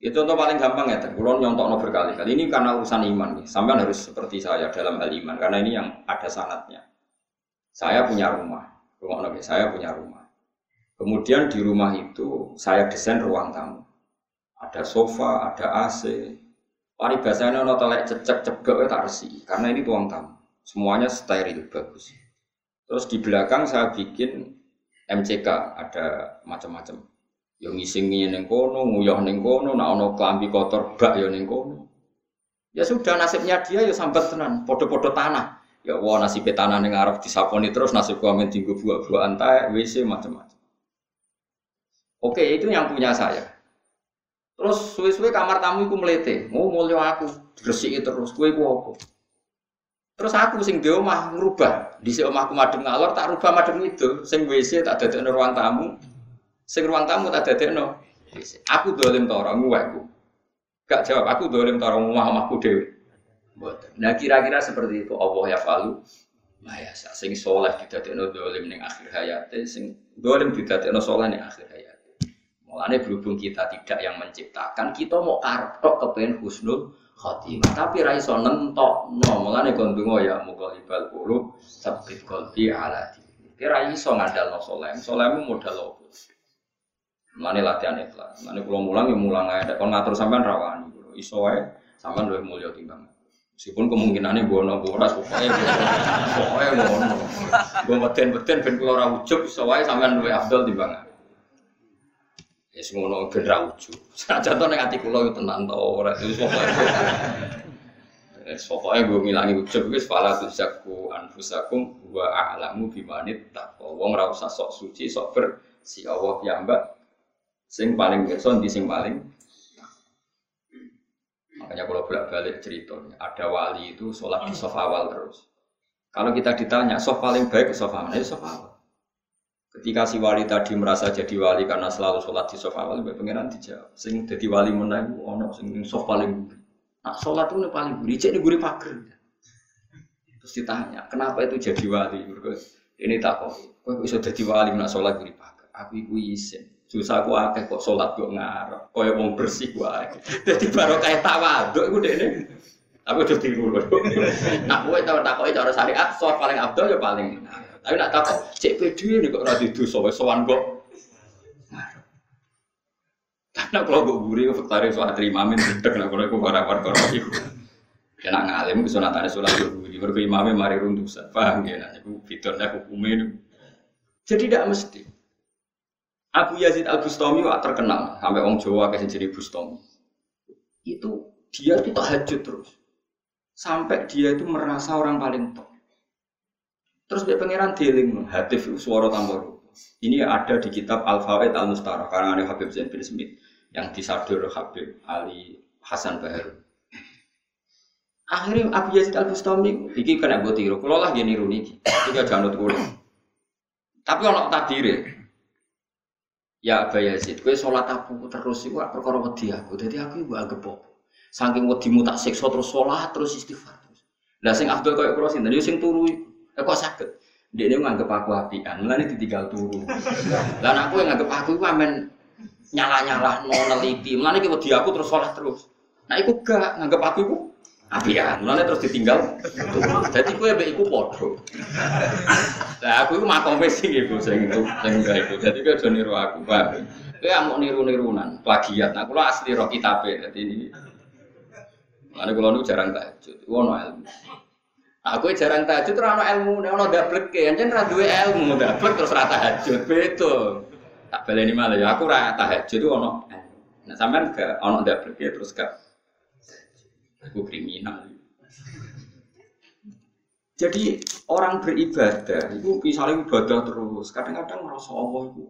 itu contoh paling gampang ya, kulon nyontok berkali-kali. Ini karena urusan iman nih. Sampai harus seperti saya dalam hal iman, karena ini yang ada sanatnya. Saya punya rumah, rumah saya punya rumah. Kemudian di rumah itu saya desain ruang tamu. Ada sofa, ada AC. Paribasanya ono telek cecek cebek tak resi, karena ini ruang tamu. Semuanya steril bagus. Terus di belakang saya bikin MCK, ada macam-macam Yo ngisingi ning kono, nguyah ning kono, nak ono klambi kotor bak yo ning kono. Ya sudah nasibnya dia ya sambat tenan, podo-podo tanah. Ya wah nasib tanah ning arep disaponi terus nasib gua men tinggu buah-buah antai WC macam-macam. Oke, itu yang punya saya. Terus suwe-suwe kamar tamu iku melete, mau oh, mulio aku, diresiki terus, kue ku apa? Terus aku sing di omah ngerubah, di omahku madem ngalor tak rubah madem itu, sing WC tak ada ruang tamu, Sing ruang tamu tak no, Aku dolim to ora aku. Gak jawab aku dolim to ora omahku dhewe. Nah kira-kira seperti itu Allah ya falu. Ya sing soleh no dolim ning akhir hayat, sing dolim no soleh ning akhir hayat. Mulane berhubung kita tidak yang menciptakan, kita mau karep tok kepen husnul khotimah. Tapi ra iso nentok. No, mulane kon donga ya mughalibal qulub, sabit qalbi ala dini. Kira iso ngandalno soleh. Solehmu modal opo? Mulane latihan ikhlas. Mulane kula mulang ya mulang ae. Kon ngatur sampean rawani. Iso wae sampean luwih mulya timbang. Meskipun kemungkinannya bono ora pokoknya pokoknya ngono. Gue beten-beten ben kula ora ujug iso wae sampean luwih afdal timbang. Ya sing ngono ben ra ujug. Sajan to ning ati kula yo tenan to ora wis pokoke. Wis pokoke gue ngilangi ujug wis fala tuzaku anfusakum wa a'lamu bimanit taqwa. Wong ora usah sok suci, sok bersih Allah piyambak Sing paling pirsa di sing paling Makanya kalau bolak-balik cerita, ada wali itu sholat di sofa awal terus. Kalau kita ditanya, sofa paling baik ke sofa mana? Ya awal. Ketika si wali tadi merasa jadi wali karena selalu sholat di sofa awal, Mbak Pangeran dijawab. Sing jadi wali menang, ono sing sofa paling. Nah, sholat itu paling gurih, jadi gurih pagar. Terus ditanya, kenapa itu jadi wali? Ini tak kok, kok bisa jadi wali nak sholat gurih pagar? Aku iku isin. Susah aku akeh kok sholat kok ngarep, kaya wong bersih akeh. Dadi baru kayak tawaduk iku dekne. Tapi udah tiru lho. Nah, kowe tau takoki cara syariat, sholat paling abdul ya paling. Tapi nak takok, cek pede ini kok ora didosa wis sowan kok. Karena kalau gue gurih, faktari soal terima min, tidak kalau aku barang perkara itu. Ya nak ngalim, kesunatan sholat gue gurih, baru imamnya mari runtuh, paham ya? Nah, itu fiturnya hukumnya. Jadi tidak mesti. Abu Yazid Al Bustami terkenal sampai orang Jawa kasih jadi Bustami. Itu dia itu tahajud terus sampai dia itu merasa orang paling top. Terus dia pangeran dealing hatif suara tambah Ini ada di kitab Al Fawaid Al Mustara karena ada Habib Zain bin Smith yang disadur Habib Ali Hasan Bahar. Akhirnya Abu Yazid Al Bustami iki kena gue tiru, kalau lah dia niru niki, tiga janut kulo. Tapi orang takdir Ya Aba Yazid, kowe sholat aku terus iku perkara wedi aku. Dadi aku iku anggap apa? Saking wedimu tak siksa terus sholat terus istighfar terus. Lah sing Abdul koyo kula sinten yo sing turu. Eh, kok saged? Dia nganggep aku apian, mulane ditinggal turu. [laughs] Lah aku yang nganggep aku iku amen nyala-nyala no neliti. Mulane iki wedi aku terus sholat terus. Nah iku gak nganggep aku iku apian, mulane terus ditinggal. Jadi kowe mbek iku padha. Lah aku iku makome sing iku sing itu sing enggak iku. Jadi kowe aja niru aku, Pak. Kowe amuk niru-nirunan, plagiat. Nah kula asli roh kitabe. Dadi ini Mulane kula niku jarang tahajud. Ono ilmu. Aku jarang tahajud ora ono ilmu, nek ono dableke, anjen ora duwe ilmu, dablek terus ora tahajud. Beda. Tak baleni malah ya aku ora tahajud ono. Nah sampean gak ono dableke terus gak Aku kriminal. Jadi orang beribadah itu misalnya ibadah terus, kadang-kadang merasa Allah itu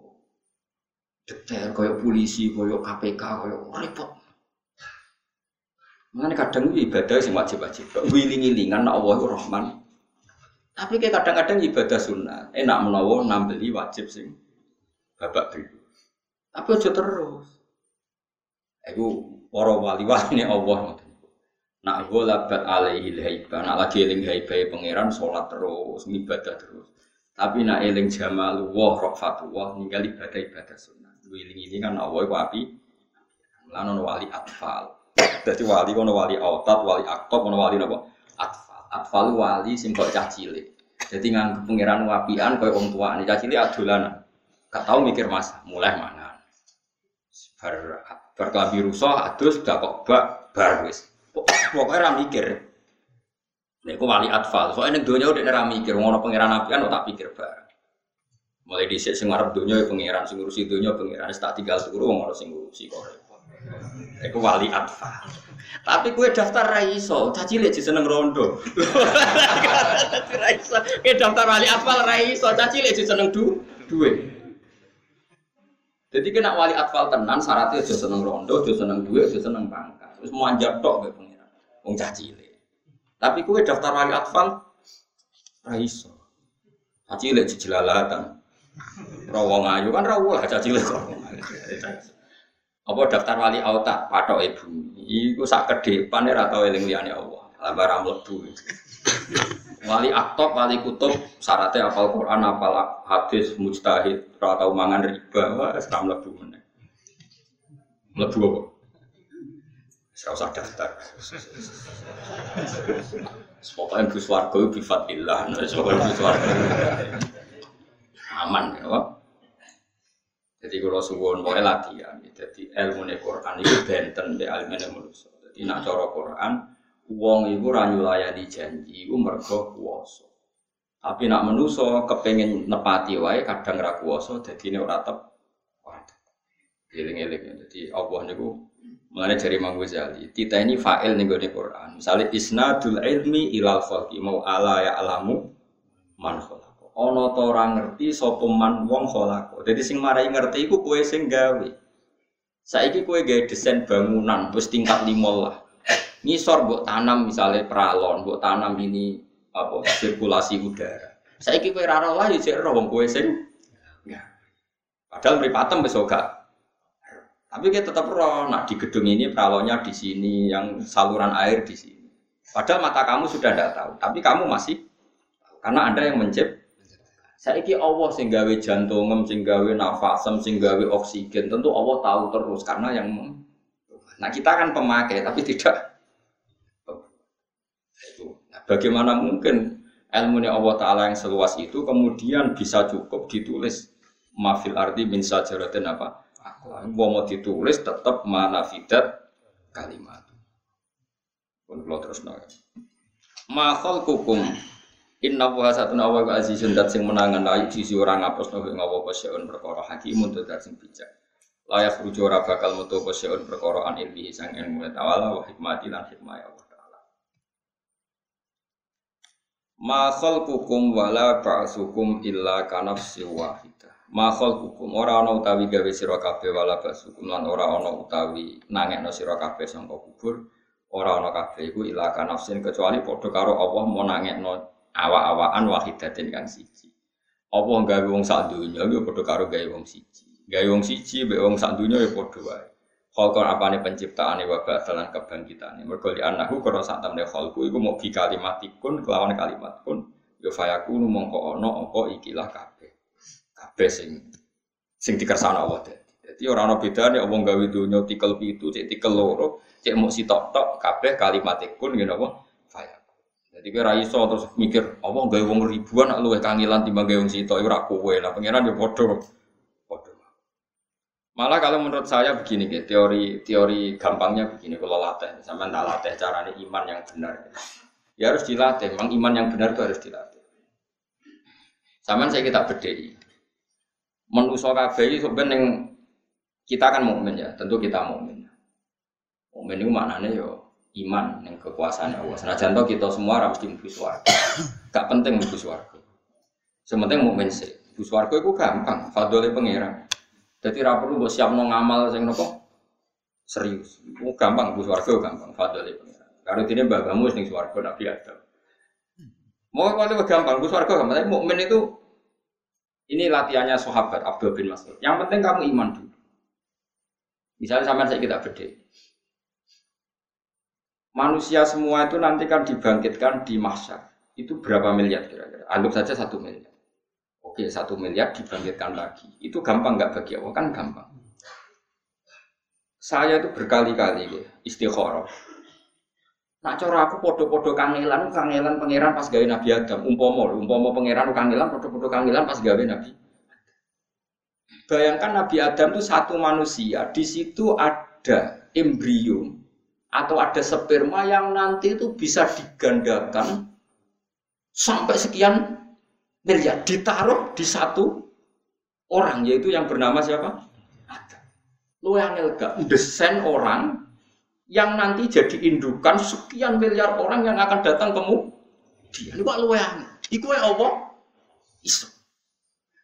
detail kayak polisi, kayak KPK, kayak repot. Mengenai kadang ibadah sih wajib-wajib, wiling-wilingan Allah Rahman. Tapi kayak kadang-kadang ibadah sunnah, enak menawa nambeli wajib sih, babak dulu. Tapi aja terus. Aku para wali-wali Allah. Nak labat alaihi haiba, nak lagi eling haiba pangeran sholat terus, ibadah terus. Tapi nak eling jamalu wah rofatu wah ninggal ibadah ibadah sunnah. Wiling ini kan Allah itu api. Wali atfal. Jadi wali kono wali autat, wali aktob, kono wali napa? Atfal. Atfal wali cah cilik. Jadi nganggep pangeran wapian koyo wong tua. Cah cilik adolan. Gak tau mikir mas, mulai mana? Bar berkelabi rusuh, adus, gak kok bak, bar wis. Pokoknya ram mikir. Nek ku wali atfal, soalnya ning donya udah ora mikir ngono pangeran apian tak pikir bareng. Mulai dhisik sing arep donya ya pangeran sing ngurusi donya pangeran tak tinggal suruh wong ora sing ngurusi kok. Wali atfal. Tapi kue daftar raiso, caci sih seneng rondo. raiso, kue daftar wali atfal raiso, caci sih seneng du, duwe. Jadi kena wali atfal tenan, syaratnya aja seneng rondo, aja seneng duwe, aja seneng pangkat. Terus mau anjak tok kayak pengiran, wong caci tapi kue daftar wali atfal raiso. Caci lek jelalatan. Rawong ayu kan rawuh lah caci lek Apa daftar wali auta patok ibu. Iku sak ke depan ora tau eling liyane Allah. Lah barang mlebu. Wali aktok, wali kutub, syaratnya apal Quran, apal hadis, mujtahid, ora tau mangan riba, wah seram mlebu meneh. Mlebu apa? Saya usah daftar. Pokoknya Gus Wargo bifatillah, pokoknya Gus Wargo aman ya. Jadi kalau suwon mau latihan, jadi ilmu Quran itu benten be ilmu manusia. Jadi nak cara Quran, uang itu ranyu layani janji, itu mergo kuoso. Tapi nak manusia kepengen nepati wae kadang ra kuoso, jadi ini ora tep. Eling-eling. Jadi Allah niku Mengenai dari Imam Ghazali, kita ini fa'il nih gue Quran. Misalnya isnadul ilmi ilal khalqi mau ala ya alamu man khalaqo. Ono to ora ngerti sapa man wong khalaqo. Jadi sing marai ngerti iku kowe sing gawe. Saiki kowe gawe desain bangunan wis tingkat lima lah. Ngisor mbok tanam misalnya peralon, mbok tanam ini apa sirkulasi udara. Saiki kowe ora lah ya jek wong kowe sing. Padahal mripatem wis gak tapi kita tetap roh, nah di gedung ini peralonnya di sini, yang saluran air di sini. Padahal mata kamu sudah tidak tahu, tapi kamu masih karena ada yang mencip. Saya iki Allah sing gawe jantungem, sing gawe nafasem, sing gawe oksigen. Tentu Allah tahu terus karena yang Nah kita kan pemakai tapi tidak. Nah, bagaimana mungkin ilmu Allah Taala yang seluas itu kemudian bisa cukup ditulis mafil arti min sajaratin apa Gua mau ditulis tetap mana fidat kalimat. Pun kalau terus nol. Makal kukum Inna wa satuna wa azizun dat sing menangan ayu sisi orang ngapus no ing apa pasyaun perkara hakimun dat sing bijak. Layak rujuk ora bakal metu pasyaun perkara an ilmi sang ilmu tawala wa hikmati lan hikmah Allah taala. Ma khalqukum wala ba'sukum illa kanafsi wahid. Makhluk hukum ora ana utawi gawe sira kabeh wala basukum lan ora ana utawi nangekno sira kabeh sangka kubur ora ana kabeh iku ilaka nafsin kecuali padha karo Allah mau nangekno awak-awakan wahidatin kang siji. Allah gawe wong sak donya yo padha karo gawe wong siji. Gawe wong siji mbek wong sak donya yo padha wae. Khalqan apane penciptaane wa ba'dalan kebangkitane. Mergo li annahu karo sak temne khalqu iku mau bi kalimatikun kelawan kalimat pun yo fayakunu mongko ana apa ikilah kabeh kabeh sing dikersana Allah dadi. Dadi ora ana bedane wong gawe donya tikel pitu, cek tikel loro, cek mung sitok-tok kabeh kalimat kun ngene apa? Faya. Jadi kowe ra iso terus mikir, apa gawe wong ribuan nak luwih kangilan timbang gawe wong sitok ora kowe. Lah pangeran yo padha. Padha. Malah kalau menurut saya begini, gitu, teori teori gampangnya begini kalau latih, sama tak latih caranya iman yang benar. Ya harus dilatih, memang iman yang benar itu harus dilatih. Sama saya kita bedai manusia kabeh iki sebenarnya kita kan mukmin ya, tentu kita mukmin. Mukmin itu maknanya yo iman yang kekuasaan Allah. Senajan toh kita semua harus mlebu swarga. Gak penting mlebu swarga. Sementing mukmin sih. Mlebu itu gampang, fadhole pangeran. Jadi ra perlu mbok siapno ngamal sing nopo serius. Itu gampang mlebu swarga gampang, fadhole pangeran. Karo dene bagamu sing swarga Nabi Adam. Mau kalau gampang, mlebu swarga gampang, tapi mukmin itu ini latihannya sahabat Abdul bin Mas'ud. Yang penting kamu iman dulu. Misalnya sama saya kita beda. Manusia semua itu nanti kan dibangkitkan di mahsyar. Itu berapa miliar kira-kira? Anggap saja satu miliar. Oke, satu miliar dibangkitkan lagi. Itu gampang nggak bagi Allah? Kan gampang. Saya itu berkali-kali ya, istikharah. Nak cara aku podo-podo kangelan, kangelan pangeran pas gawe Nabi Adam. Umpomo, umpomo pangeran kangelan, podo-podo kangelan pas gawe Nabi. Bayangkan Nabi Adam itu satu manusia, di situ ada embrio atau ada sperma yang nanti itu bisa digandakan sampai sekian miliar ditaruh di satu orang yaitu yang bernama siapa? Adam. Lu yang gak desain orang yang nanti jadi indukan sekian miliar orang yang akan datang kemu dia. Ini kok lu yang iku apa? Iso.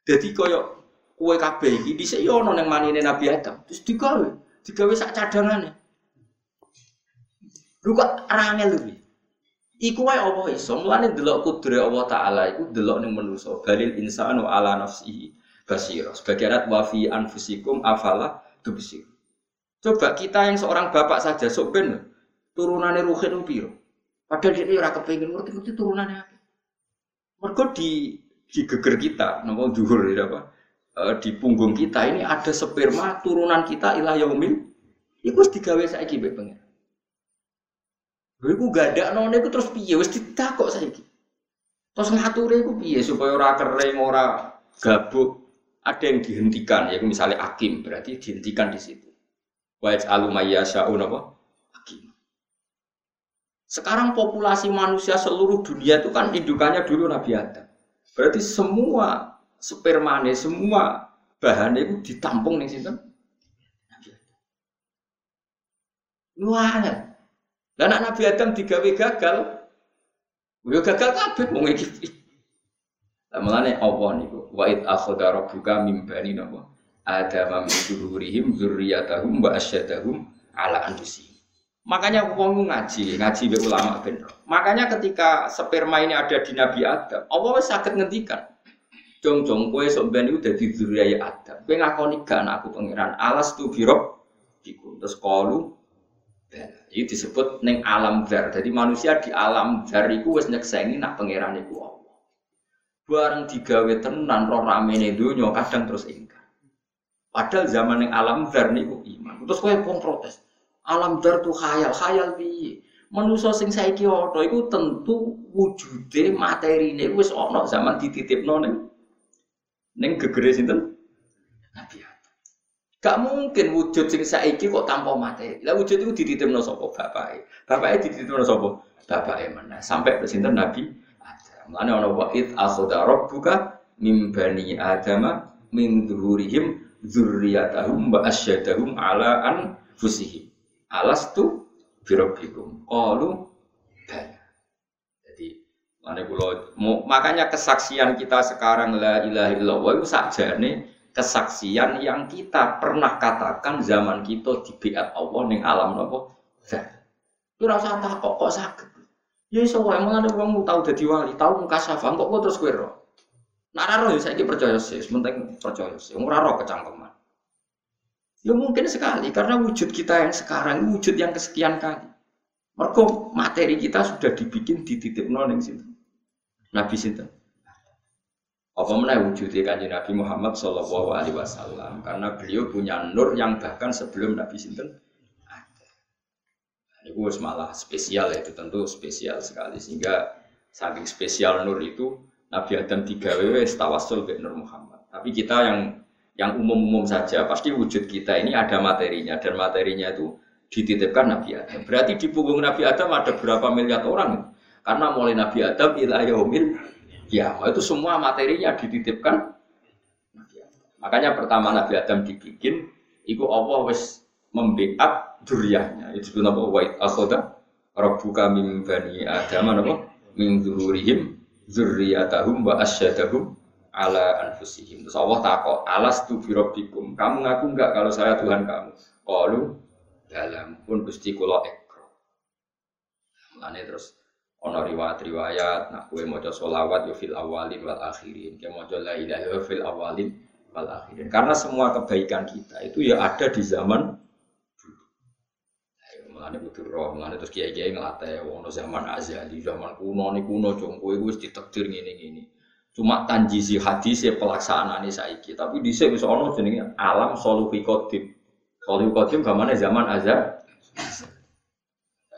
Jadi koyo kue kabeh iki dhisik yo ono ning manine Nabi Adam. Terus digawe digawe sak cadangane. Lu kok rangel lu Iku wae apa iso? Mulane delok kudure Allah taala iku delok ning manusa balil insanu ala nafsihi basira. Sebagai arat wa fi anfusikum afala tubsir Coba kita yang seorang bapak saja sok turunannya ruhin piro. Padahal dia ora kepengin ngerti-ngerti turunannya apa. Mergo di di geger kita, nama juhur ya apa? E, di punggung kita ini ada sperma turunan kita ilah yaumil. Iku wis digawe saiki mbek pengen. Lha ada none iku terus piye wis ditakok saiki. Terus ngature iku piye supaya ora kering, ora gabuk. Ada yang dihentikan, ya misalnya akim berarti dihentikan di situ. Wa yaj'alu mayyasha'un apa? Sekarang populasi manusia seluruh dunia itu kan indukannya dulu Nabi Adam. Berarti semua spermane, semua bahannya itu ditampung nih sinten? Nabi Adam. Dan anak Nabi Adam digawe gagal. Yo gagal kabeh wong iki. Lah mulane apa niku? Wa id akhadha rabbuka mim bani napa? Adam min dzurrihim dzurriyyatahum wa asyadahum ala anfusihim. Makanya wong ngaji, ngaji be ulama bener. Makanya ketika sperma ini ada di Nabi Adam, Allah wis saged ngendikan. Jong jong kowe sok ben iku dadi dzurriyyah Adam. Kowe ngakoni gak anakku pangeran, alas tu birok iku. Terus kalu ini disebut neng alam dar. Jadi manusia di alam dar iku wis nyeksengi nak pangeran iku Allah. Bareng digawe tenan roh ramene donya kadang terus ingkar. Padahal zaman yang alam dar niku iman. Terus kowe pun protes. Alam dar tuh khayal, khayal piye? Manusa sing saiki ana iku tentu wujude materine wis ana zaman dititipno ning ning gegere sinten? Nabi Gak mungkin wujud sing saiki kok tanpa materi. Lah wujud itu dititipno sapa bapake? Bapake dititipno sapa? Bapake mana? Sampai sinten Nabi Adam. Mulane ana wa id akhadha rabbuka mim bani adama min dhuhurihim dzurriyyatahum wa asyadahum ala anfusihim. Alastu birabbikum. Qalu bala. Jadi mana kula makanya kesaksian kita sekarang la ilaha illallah itu sakjane kesaksian yang kita pernah katakan zaman kita di biat Allah ning alam napa? Zat. Ora usah takok kok sakit. Ya iso wae mengenai wong tau dadi wali, tau muka syafa, kok terus kowe Nak raro ya saya percaya sih, penting percaya sih. Ora roh kecangkeman. Ya mungkin sekali karena wujud kita yang sekarang wujud yang kesekian kali. Mereka materi kita sudah dibikin di titik nol yang situ. Nabi situ. Apa mana wujudnya kanjeng Nabi Muhammad Shallallahu Alaihi Wasallam karena beliau punya nur yang bahkan sebelum Nabi Sinten ada. Ini malah spesial ya itu tentu spesial sekali sehingga saking spesial nur itu Nabi Adam tiga WW tawasul ke Nur Muhammad. Tapi kita yang yang umum-umum saja pasti wujud kita ini ada materinya dan materinya itu dititipkan Nabi Adam. Berarti di punggung Nabi Adam ada berapa miliar orang? Karena mulai Nabi Adam ila yaumil ya itu semua materinya dititipkan. Makanya pertama Nabi Adam dibikin, itu Allah wis membackup duriahnya. Itu disebut apa? Wa akhoda rabbuka min bani Adam apa? Min dzururihim zurriyatahum wa asyadahum ala anfusihim. Terus Allah takok, alas tu birobbikum. Kamu ngaku enggak kalau saya Tuhan kamu? Qalu dalam pun gusti kula ekro. Mulane terus ono riwayat-riwayat nak kowe maca selawat yo fil awalin wal akhirin. Kayak maca la ilaha fil awalin wal akhirin. Karena semua kebaikan kita itu ya ada di zaman Mulane butuh roh, mulane terus kiai-kiai ngelatih wono zaman azali, zaman kuno nih kuno jongko itu wis ditakdir ngene ngene. Cuma tanjisi hadis ya pelaksanaan ini saiki. Tapi di sini bisa ono jenenge alam soluhi kodim. Soluhi kodim gamane zaman azab.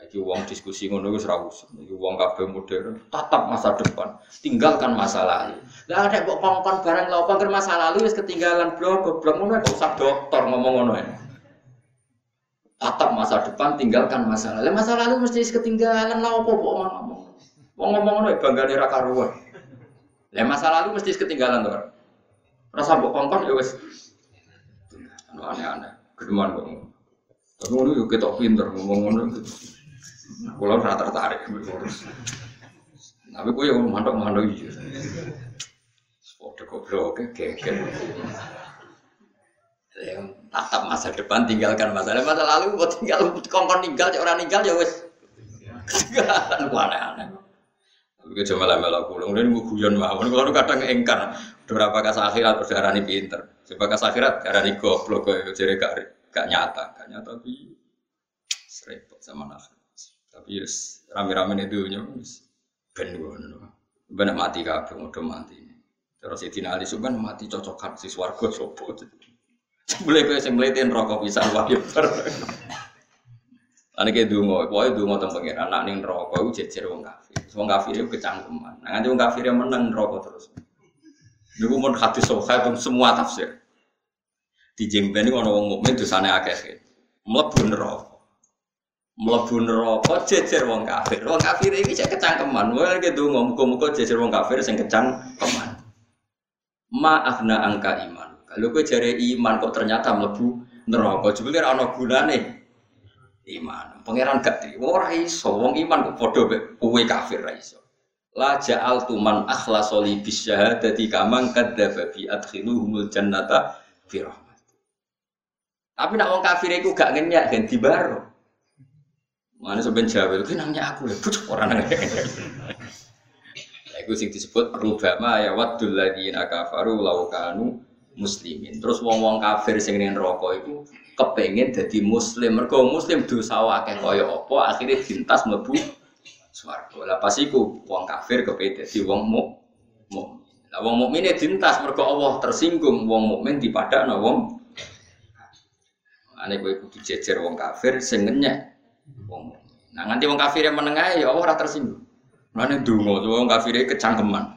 Iki uang diskusi ngono wis ra usah. Iki wong kabeh modern, tatap masa depan, tinggalkan masa lalu. Lah ada kok kongkon barang lha apa masa lalu wis ketinggalan blok goblok ngono kok usah dokter ngomong ngono ya. Tatap masa depan, tinggalkan masa lalu. Masa lalu mesti ketinggalan lah apa kok ngomong. Wong ngomong ngono ya banggane ra karuan. Lah masa lalu mesti ketinggalan tuh. Rasa mbok kongkon ya wis. Aneh-aneh. Gedeman kok. Tapi ngono yo ketok pinter ngomong ngono. Kulo ora tertarik ngurus. Tapi kowe yo mantok-mantok iki. Padha goblok geger. Yang tatap masa depan tinggalkan masa lalu. Masa lalu buat tinggal kongkon tinggal orang ninggal ya wis. Ketinggalan aneh-aneh. Gue cuma lah melo pulang, dan gue guyon mawon. Kalau kadang engkar, berapa kasih akhirat terus darah pinter, coba kasih akhirat darah nih goblok, gue jadi gak gak nyata, gak nyata tapi repot sama nafsu. Tapi yes, rame-rame itu nyus, ben gue benar mati kabeh, udah mati. Terus si Tina Ali Subhan mati cocokan si swargo sopo. Boleh gue sing rokok bisa wahyu Ane kayak dungo, pokoknya dungo pengiran. Anak nih rokok itu jejer wong kafir. Wong kafir itu kecangkeman. Nah nanti wong kafir yang menang rokok terus. Niku mau hati sokai itu semua tafsir. Di jengben ini orang wong mukmin sana akeh. Mlebu neraka. Mlebu neraka jejer wong kafir. Wong kafir ini cek kecangkeman. Wong kayak dungo, muka-muka jejer wong kafir sing kecangkeman. Maafna angka iman. Kalau gue jari iman kok ternyata mlebu neraka. Jebule ana gunane iman. Pangeran gak terima ora iso. Wong iman kok padha kowe kafir ra iso. La ja'al tuman akhlasa li bisyahadati kamang kadzdzaba bi adkhiluhumul jannata fi rahmat. Tapi nak wong kafir iku gak ngenyak ganti baro. Mana sampean jawel ku nanya aku lho pucuk ora nang. Iku sing disebut rubama ya waddul ladzina kafaru law kanu muslimin. Terus wong-wong kafir sing ning neraka iku kepengen jadi muslim. Mergo muslim dosa akeh kaya apa akhirnya dintas mlebu swarga. Lah pas iku wong kafir kepengen dadi wong mu mukmin. Lah wong mukmin dintas mergo Allah tersinggung wong mukmin dipadakno wong Ane kowe kudu jejer wong kafir sing wong mukmin. Nah nganti wong kafir yang menengah ya Allah ora tersinggung. Mane donga wong kafir kecangkeman.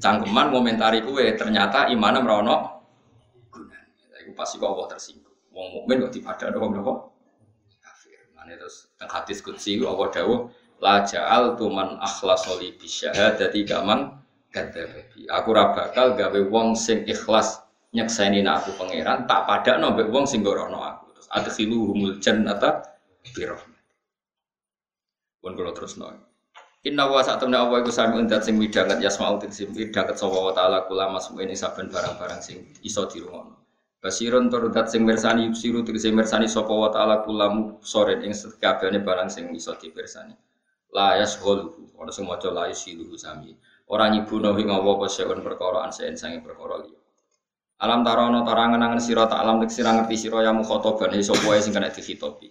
Cangkeman komentari kowe ternyata gunane. Iku pasti kok Allah tersinggung. Wong mukmin kok dipadakno wong napa? Kafir. Mane terus teng hadis qudsi Allah dawuh la ja'al tuman akhlasa li bisyahadati kaman kadzabi. Aku ora bakal gawe wong sing ikhlas nyekseni aku pangeran tak padakno mbek wong sing gorono aku. Terus adkhiluhumul jannata bi rahmat. Pun kula terusno. Inna wa saat temen Allah iku sami undat sing midanget yasma'u tingsim midanget sapa wa ta'ala kula masuk ini saben barang-barang sing iso dirungono. Basiron turudat sing mersani yusiru tegese mersani sapa wa taala kulamu soren ing sekabehane barang sing iso dipersani. La yashghulu ora sing maca la yusilu sami. Ora nyibuno ing apa seun perkara ansen sange perkara liya. Alam tarono tarangan angen sira tak alam tek ngerti sira ya mukhotoban sapa wae sing kena dikhitobi.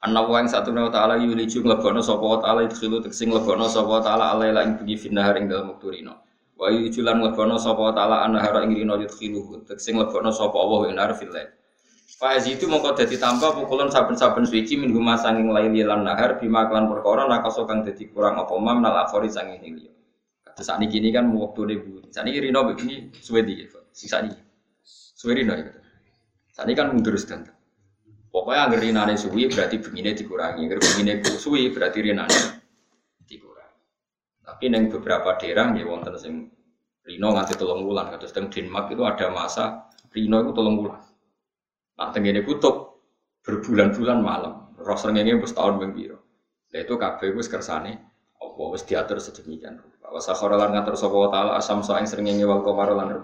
Anna wa ing satu wa ta'ala yuliju nglebono sapa wa ta'ala idkhilu tek sing nglebono sapa wa ta'ala alaila ing bengi finnahar ing dalem wakturina. Wa yujulan lebono sapa taala anahara ing rino yudkhiluhu sing lebono sapa Allah ing nar fil lail. Fa itu mongko dadi tambah pukulan saben-saben suci min huma sanging laili lan nahar bima kelan perkara nakaso kang dadi kurang apa mam nal akhori sanging liya. Kados sakniki ini kan wektune bu. Sakniki rino begini suwe di sing sakniki. Suwe rino ya. Sakniki kan mundur sedang. Pokoknya agar rinane suwi berarti begini dikurangi, agar begini suwi berarti rinane tapi neng beberapa daerah ya wonten sing Rino nganti tolong bulan, kata teng Denmark itu ada masa Rino itu tolong bulan. Nah tenggine kutub berbulan-bulan malam, roh serengenge wis tahun ping pira. Lah itu kabeh wis kersane apa wis diatur sedemikian rupa. Wa sakhara ngatur asam sa ing srengenge wal qamar lan.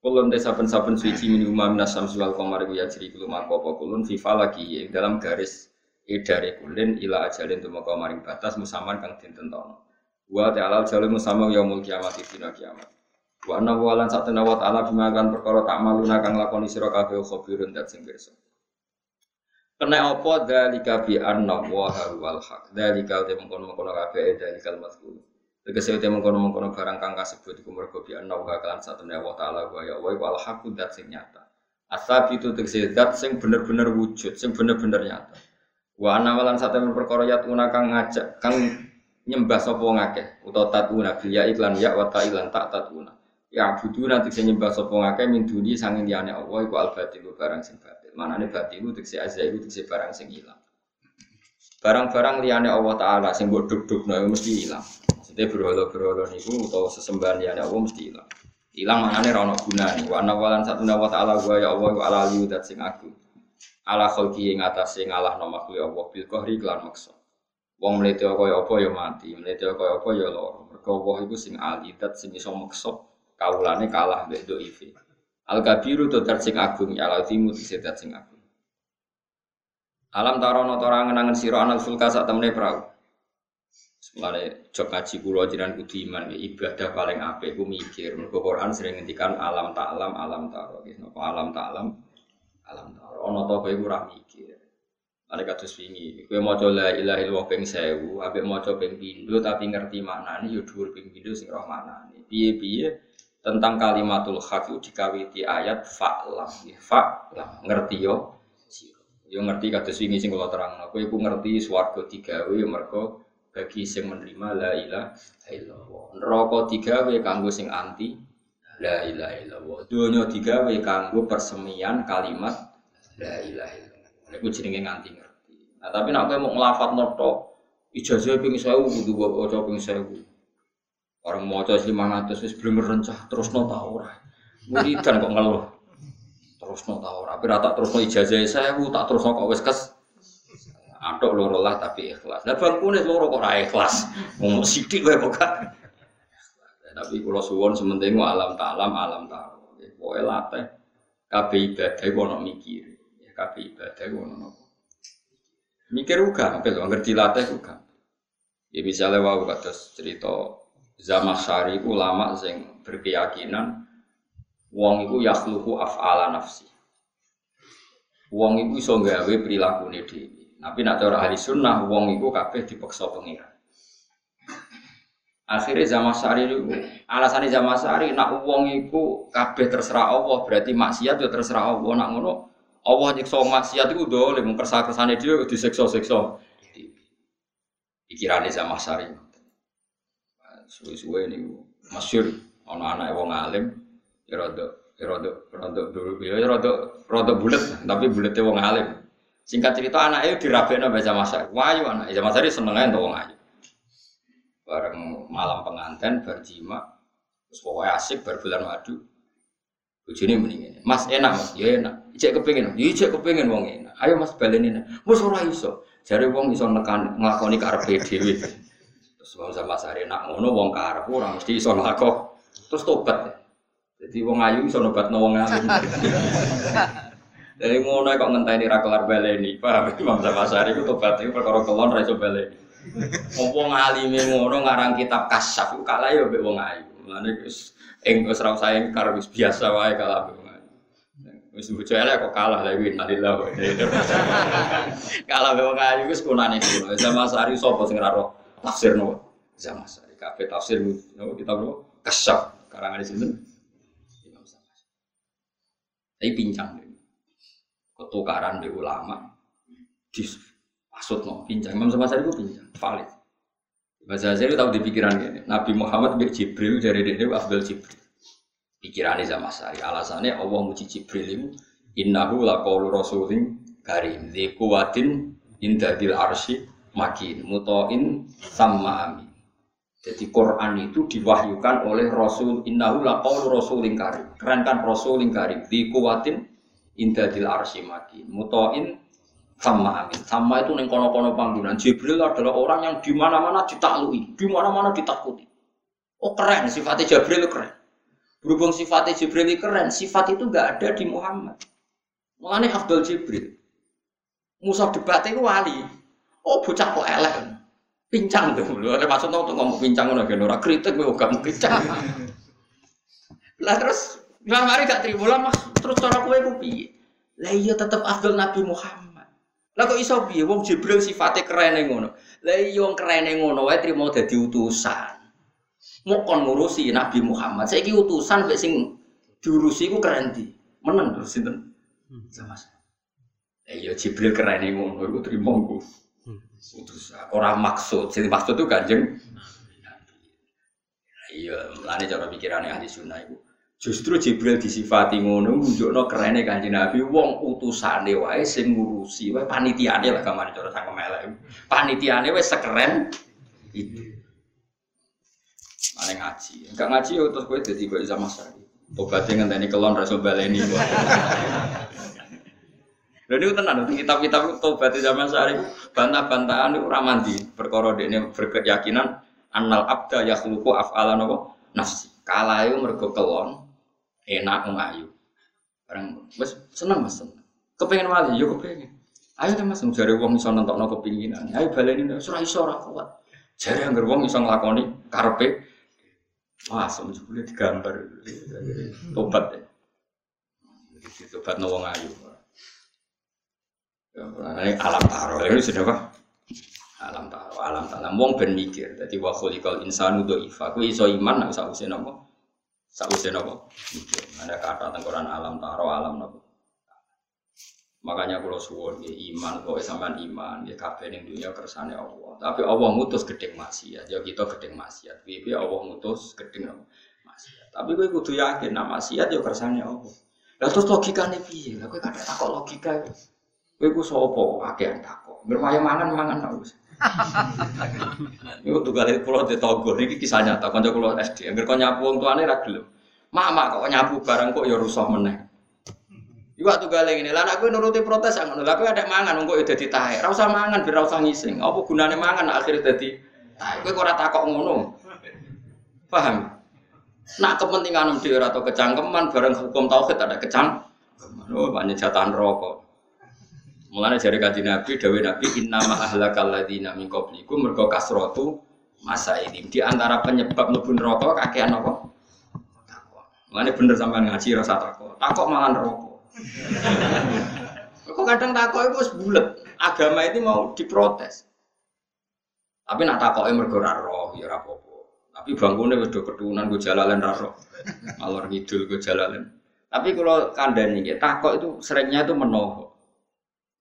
Kulun te saben-saben suci min umma minas samsi wal ya jiri kulo mako apa kulun fi falaki dalam garis edare kulin ila ajalin tumeka maring batas musaman kang dintentono. Wa ta'ala jalu sama yaumul kiamat dina kiamat. Wa anna wa lan satana wa ta'ala bima kan perkara tak maluna kang lakoni sira kabeh khabirun dat sing. Kena apa dalika bi anna wa wal haq. Dalika te mengkono-mengkono kabeh dalika mazkur. Tegese uti mengkono-mengkono barang kang kasebut iku mergo bi anna wa kalan satune Allah taala wa ya wa wal haqqu dat sing nyata. Asab itu tegese sing bener-bener wujud, sing bener-bener nyata. Wa ana walan satune perkara yatuna kang ngajak kang nyembah sapa wong akeh utawa tatuna ya iklan ya wa ta ilan tak tatuna. Ya budu nanti sing nyembah sapa ngakeh min duni sanging liyane Allah iku al batil barang sing batil. Manane batil tegese azza iku tegese barang sing ilang. Barang-barang liyane Allah taala sing mbok duk-dukno mesti ilang. Maksudnya berhala-berhala niku utawa sesembahan liyane Allah mesti ilang. Ilang maknane ra ono gunane. Wa ana walan satuna wa ta'ala wa ya Allah wa ala dat sing agung. Ala khalqi ing atase ngalahno makhluk Allah bil qahri kelan maksa. Wong mlete kaya apa ya mati, mlete kaya apa ya lara. Mergo Allah iku sing ali dat sing iso maksa kawulane kalah mbek dhaife. Al kabiru to sing agung ya al timu dat sing agung. Alam tarono tora ngenangen sira anal fulka sak temene perahu. Mulane jok ngaji kula jenengan kudu iman ya ibadah paling apik ku mikir. Mergo Quran sering ngendikan alam tak alam taro. Napa alam tak alam alam taro. Ana ta kowe ora mikir. Ane kados wingi, kowe maca la ilaha illallah ping 1000, ambek maca ping pindho tapi ngerti maknane ya dhuwur ping pindho sing roh maknane. Piye-piye tentang kalimatul haq itu dikawiti ayat fa'lam. Fa'lam ngerti yo. Yo ngerti kados wingi sing kula terangno. Kowe iku ngerti swarga digawe ya mergo bagi sing menerima la ilaha illallah. Neraka digawe kanggo sing anti la ilaha illallah. Donya digawe kanggo persemian kalimat la ilaha illallah. Iku jenenge nganti ngerti. Nah, tapi nek kowe mau nglafat noto ijazah ping 1000 kudu waca ping 1000. Orang maca 500 wis belum rencah terus no ta ora. Wiridan kok ngeluh. Terus no ta ora. Tapi tak terus no ijazah 1000 tak terus no kok wis kes Atok loro lah tapi ikhlas. Lah bangkune loro kok ora ikhlas. Wong sithik wae kok Tapi kula suwon sementing alam ta'alam alam ta'alam. Pokoke latih kabeh ibadah iku ono mikir. Ya kabeh ibadah iku ono. Mikir uga, apa ngerti latih uga. Ya misalnya wau kados cerita Zamakhsyari iku ulama sing berkeyakinan wong iku yakhluqu af'ala nafsi. Wong iku iso gawe prilakune dhewe. Tapi nak cara ahli sunnah, wong iku kabeh dipaksa pengiran. Akhirnya zaman sari itu, alasannya zaman sari, nak wong iku kabeh terserah Allah, berarti maksiat itu terserah Allah. Nak ngono, Allah nyiksa maksiat itu udah, lemu kersa kersane dia diseksa-seksa. Pikirannya zaman sari. Suwe-suwe ini masyur, ono anak wong alim, ya rada, ya rada, dulu, ya rada, rada bulat, tapi bulatnya wong alim. Singkat cerita anak itu dirabekno baca masa. Wayu anak, zaman saya seneng aja wong ayu. Bareng malam pengantin berjima, terus pokoknya asik berbulan madu. Bojone mendingin. Mas enak mas, ya enak. Ijek kepengin, ya ijek kepengin wong enak. Ayo mas baleni nek. Wis ora iso. Jare wong iso nekan nglakoni karepe dhewe. Terus wong sama sare enak ngono wong karep ora mesti iso nglakok. Terus tobat. Jadi wong ayu iso nobatno wong alim. Dari ngono kok ngenteni ra kelar baleni. Paham Imam Syafi'i itu tobat itu perkara kelon ra iso baleni. Apa ngalime ngono ngarang kitab kasyaf ku kalah ya mbek wong ayu. Mulane ing wis ra usah engkar wis biasa wae kalah. Wis bojo elek kok kalah lha kuwi nalillah. [laughs] Kalah wong ayu wis kunane kulo. Zaman Sari sapa sing ra roh tafsir nopo? Zaman Sari kabeh tafsir nopo kitab nopo? Kasyaf karangan sinten? Imam Syafi'i. Tapi pincang ketukaran di ulama di maksud no pincang Imam Syafi'i itu pincang valid Bahasa saya tahu di pikiran Nabi Muhammad bin Jibril dari dia Abdul Jibril. Pikirannya sama saya alasannya Allah muji Jibril itu innahu laqaulu rasulin karim. Di kuwatin indadil arsy makin mutoin sama amin. Jadi Quran itu diwahyukan oleh Rasul innahu laqaulu rasulin karim. Keren kan? Rasulin karim. Di kuwatin indadil arsi maki mutoin sama amin. Sama itu neng kono-kono panggilan Jibril adalah orang yang di mana-mana ditaklui di mana-mana ditakuti. Oh keren. Sifatnya Jibril keren. Berhubung sifatnya Jibril keren sifat itu gak ada di Muhammad. Mulane Abdul Jibril. Musa debat itu wali. Oh bocah kok elek. Pincang tuh. Lu ada maksud tuh ngomong pincang ngono kan ora kritik gue gak pincang. [laughs] Lah terus Nggak mari gak terima lah mas. Terus cara kue ku piye? Lah iya tetep Abdul Nabi Muhammad. Lah kok iso piye? Wong Jibril sifatnya keren ngono. Lah iya wong keren ngono wae trimo dadi utusan. mau kon ngurusi Nabi Muhammad. Saya utusan mbek sing diurusi ku keren di. Menang terus sinten? Sama saya. Eh ya Jibril keren ngono, iku terima ku. Utus orang maksud, jadi maksud itu kanjeng. Iya, melane cara pikirannya ahli sunnah itu. Justru Jibril disifati ngono nunjukno kerene Kanjeng Nabi wong utusane wae sing ngurusi wae panitiane lah gamane cara sang elek. Panitiane wis sekeren itu. Mane ngaji. Enggak ngaji ya terus kowe dadi koyo sama sekali. Tobatnya ngenteni kelon rasul baleni. Lha niku tenan kitab-kitab tobat zaman sehari bantah-bantahan niku ora mandi perkara dekne berkeyakinan annal abda yakhluqu af'alan nafsi. Kala itu mergo kelon enak wong ayu. Barang wis seneng Mas. Kepengen wali yo kepengen. Ayo ta Mas jare wong iso nentokno kepinginan. Ayo baleni ora iso ora kuat. Jare anggar wong iso nglakoni karepe Wah, semjubule digambar. Tobat ya. Tobat no wong ayu. Ini alam taro, ini sudah apa? Alam taro, alam taro. Wong ben mikir. Jadi wa khuliqal insanu dhaifa. Ku iso iman nek sak usin apa? Sausé napa? Ada kata tengkoran alam taro alam napa? Makanya kalau suwon ya iman, kok sampean iman, ya kabeh ning dunia kersane Allah. Tapi Allah ngutus gedeng maksiat, ya kita gedeng maksiat. Piye Allah ngutus gedeng maksiat. Tapi kowe kudu yakin nak maksiat ya kersane Allah. Lah terus logikane piye? Lah kowe kadang takok logika itu. Kowe ku sapa akeh takok. Bermaya mangan mangan terus. Iku tuh kali pulau di Togo, ini kisah nyata. Kanca pulau SD, angger kau nyapu wong tuane ra gelem. Mama kok nyapu barang kok ya rusuh meneh. Iku kali ini, lah aku nuruti protes ngono. Lah kowe ada mangan kok ya dadi tahe. Ra usah mangan biar ra ngising. Apa gunane mangan akhirnya dadi tahe. Kowe kok ora takok ngono. Paham? Nak kepentingan dhewe atau kecangkeman barang hukum tauhid ada kecang. Oh, banyak jatahan rokok. Mulane jari kaji Nabi, dawe Nabi inna ma ahlakal ladina min qablikum mergo kasratu masa ini. Di antara penyebab mlebu neraka kakean apa? Takwa. Mulane bener sampean ngaji rasa takwa. Takwa malah neraka. Kok kadang takwa itu wis bulet. Agama ini mau diprotes. Tapi nak takoke mergo ra roh ya apa-apa. Tapi bangkune wis do ketunan go jalalen ra roh. Alor ngidul go jalalen. Tapi kalau kandani ya, takok itu seringnya itu menohok.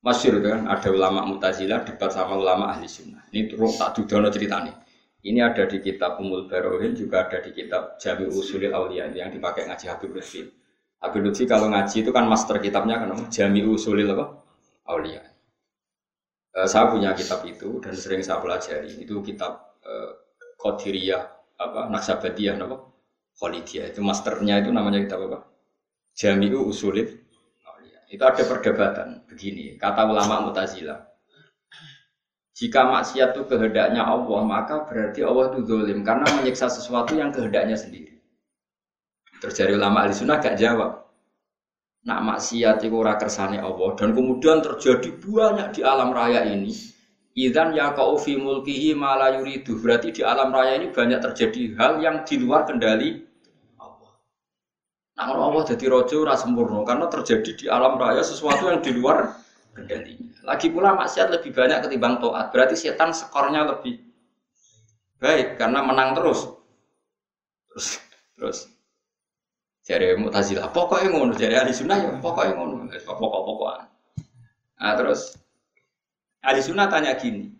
Masyur kan, ada ulama mutazilah debat sama ulama ahli sunnah. Ini terus tak dudono ceritanya. Ini ada di kitab Umul Barohin, juga ada di kitab Jami Usulil Aulia yang dipakai ngaji Habib Lutfi. Habib Lutfi kalau ngaji itu kan master kitabnya kan Jami Usulil apa? Aulia. E, saya punya kitab itu dan sering saya pelajari. Itu kitab e, apa Naksabadiyah apa? Khalidiyah. Itu masternya itu namanya kitab apa? Jami'u Usulil itu ada perdebatan begini, kata ulama Mu'tazilah. Jika maksiat itu kehendaknya Allah, maka berarti Allah itu dolim karena menyiksa sesuatu yang kehendaknya sendiri. Terjadi ulama ahli sunnah gak jawab. Nak maksiat itu ora kersane Allah dan kemudian terjadi banyak di alam raya ini. Idan ya fi mulkihi mala yuridu. Berarti di alam raya ini banyak terjadi hal yang di luar kendali Nah, Allah jadi rojo ora sempurna karena terjadi di alam raya sesuatu yang di luar kendalinya. Lagi pula maksiat lebih banyak ketimbang toat. Berarti setan skornya lebih baik karena menang terus. Terus terus jadi mutazilah pokoknya ngono jadi ahli sunnah ya pokoknya ngono pokok pokokan nah terus ahli sunnah tanya gini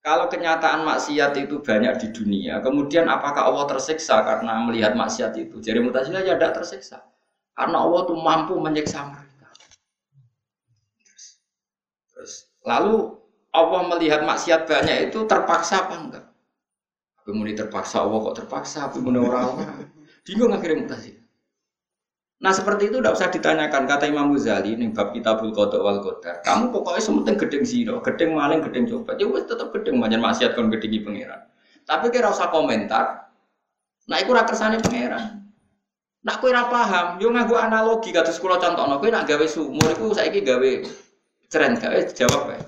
kalau kenyataan maksiat itu banyak di dunia, kemudian apakah Allah tersiksa karena melihat maksiat itu? Jadi mutazilah ya tidak tersiksa. Karena Allah itu mampu menyiksa mereka. Terus, lalu Allah melihat maksiat banyak itu terpaksa apa enggak? Kemudian terpaksa Allah kok terpaksa, kemudian orang-orang bingung akhirnya mutazilah. Nah seperti itu tidak usah ditanyakan kata Imam Ghazali nih bab kitabul kodok wal kodar. Kamu pokoknya sementing gedeng zino, gedeng maling, gedeng coba. Ya wes tetap gedeng banyak maksiat kon gedengi pangeran. Tapi kira usah komentar. Nah itu rakersane pangeran. Nak kue ora paham, yo nganggo analogi kados kula contohno kowe nak gawe sumur iku saiki gawe ceren gawe jawab wae.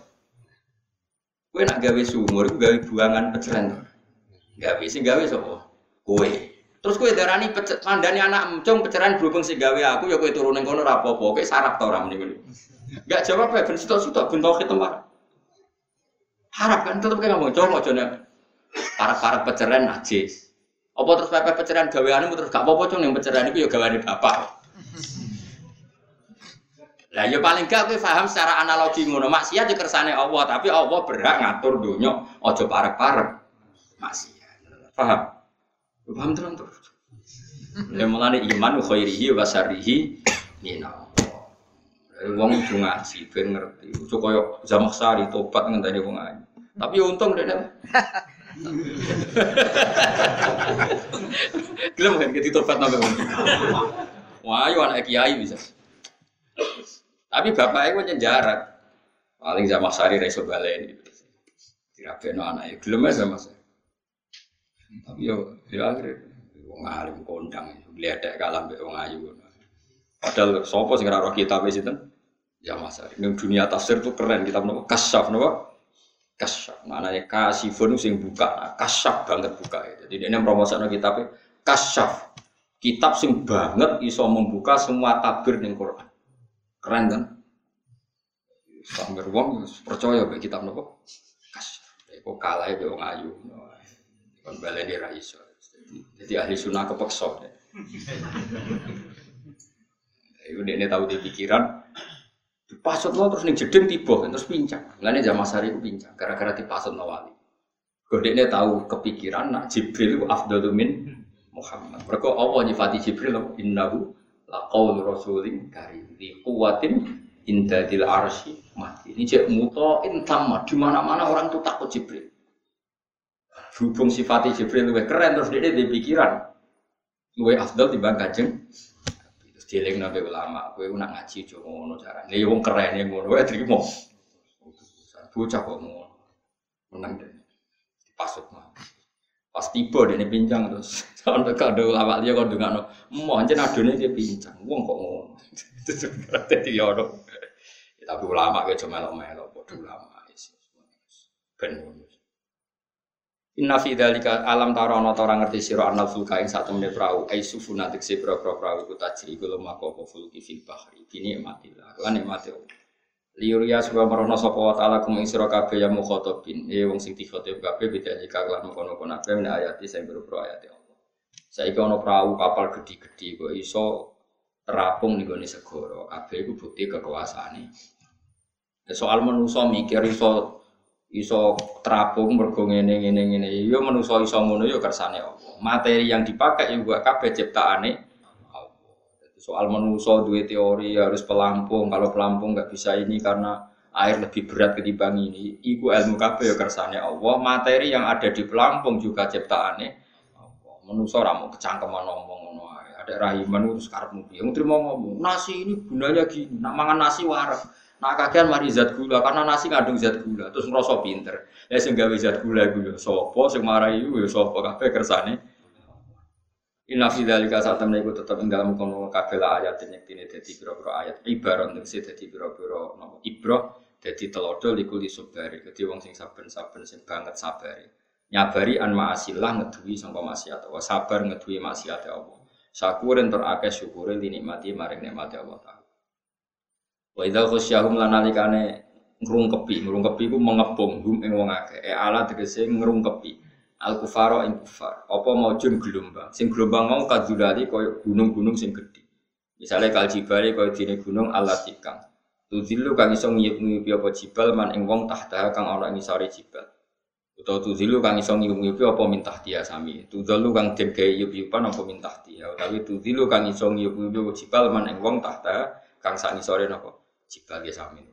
Kowe nak gawe sumur iku gawe buangan peceren. Gawe sing gawe sapa? Kowe. Terus kue darani mandani anak emcong pecahan berhubung si gawe aku ya kue turun kono rapopo, kue sarap tau orang ini. Gak jawab ya, ben situ situ ben tau tempat. Harap kan tetep kayak ngomong cowok cowoknya para para pecahan najis. Apa terus pepe pencerahan gaweanmu terus gak apa-apa yang pencerahan itu ya gaweane bapak. Lah ya paling gak kowe paham secara analogi ngono. Maksiat ya kersane Allah, tapi Allah berhak ngatur dunya aja parek-parek. Maksiat. Paham? Paham terus terus. Ya mulane iman khairihi wa syarrihi minallah. Wong kudu ngaji ben ngerti. Ojo koyo Zamakhsari tobat ngenteni wong ayu. Tapi ya untung dene. Gelem kan kita tobat nang wong. Wah, ayo anak kiai bisa. Tapi bapaknya gue nyenjarat. Paling Zamakhsari ra iso baleni. Dirabeno anake. Gelem saya. Tapi yo ya akhirnya wong alim kondang, lihat kalah mbek wong ayu. Padahal sopo sing ora roh kitab sinten? Ya Mas Ari. Ning dunia tafsir tuh keren kita nopo kasyaf nopo kasyaf. Maknanya kasifun sing buka, nah, kasyaf banget buka. Jadi ini promosikan kitab kasyaf. Kitab sing banget iso membuka semua tabir ning Quran. Keren kan? Sambil wong percaya be kitab nopo kasyaf. Kok kalah be wong ayu. Kon baleni ra iso. Jadi ahli sunnah kepeksa. Ibu ini tahu di pikiran, Dipasut lo terus nih jedeng tiba terus pincang. Lainnya zaman sari itu pincang gara-gara dipasut no wali. Godeknya tahu kepikiran nak Jibril itu afdalu min Muhammad. Mereka Allah nyifati Jibril innahu laqaul rasulin karim di kuwatin indadil arsi mati. Ini cek mutoin sama di mana-mana orang tuh takut Jibril. Hubung sifati Jibril lebih keren terus dia di pikiran. Lebih afdal dibanding kajeng Dieling nabi ulama, kowe nak ngaji jo ngono carane. Ya wong keren ya ngono wae trimo. Bocah kok ngono. Menang deh. Pasut mah. Pas tiba dene pincang terus. [laughs] Sampai kado ulama dia kok dengano. Mau anjen adone dia pincang. Wong kok ngono. [laughs] Dadi yo Tapi ulama kayak cuma melok-melok, bodoh ulama. Ben ngono. Inna fi dzalika alam tara ana ta ora ngerti sira anal fulka ing sak temene prau. Ai sufuna tekse pro-pro prau iku tajri iku lemah apa fulki fil bahri. Kini matillah lan nikmate Liuria suka merono sapa wa ta'ala kum ing sira kabeh ya mukhatabin. E wong sing dikhatib kabeh beda jika lan kono-kono kabeh min ayati sing boro ayat Allah. Saiki ana prau kapal gedhi-gedhi kok iso terapung ning gone segara. Kabeh iku bukti kekuasaane. Soal manusa mikir iso iso terapung mergo ngene ngene ngene. Yo manusa iso ngono yo kersane Allah materi yang dipakai juga kabeh ciptaane soal manusa duwe teori harus pelampung. Kalau pelampung nggak bisa ini karena air lebih berat ketimbang ini. Iku ilmu kabeh ya kersane Allah. Materi yang ada di pelampung juga ciptaane Allah. Manusa ora mau kecangkeman ngomong ngono ada rahiman terus karepmu piye? Mau ngomong nasi ini gunanya gini. Nak mangan nasi warak Nah kagian mari zat gula karena nasi ngandung zat gula terus ngerasa pinter. Ya sing gawe zat gula iku ya sapa sing marai iku ya sapa kabeh kersane. Inna fi dzalika saat temen iku tetep ing dalam kono kabeh ayat yang tine dadi pira-pira ayat ibarat sing dadi pira-pira napa ibrah dadi telodo liku li subari dadi wong sing saben-saben sing banget sabari. Nyabari an ma'asillah ngeduwi sangka maksiat Allah, sabar ngeduwi maksiat Allah. Syukurin terakeh syukure dinikmati maring nikmati Allah Ta'ala. Wa idza khasyahum lanalikane ngrungkepi, ngrungkepi ku mengepung hum ing wong akeh. E ala tegese ngrungkepi. Al kufara ing kufar. Apa maujun gelombang. Sing gelombang mau kadulali koyo gunung-gunung sing gedhe. Misalnya kal jibali koyo dene gunung Allah tikang. Tuzilu kang iso ngiyup-ngiyupi apa jibal man ing wong tahta kang ana ing sare jibal. Utawa tuzilu kang iso ngiyup-ngiyupi apa mintah dia sami. Tuzalu kang den gawe yup-yupan apa mintah dia. Utawi tuzilu kang iso ngiyup-ngiyupi jibal man ing wong tahta kang sak ngisore napa jika dia sami.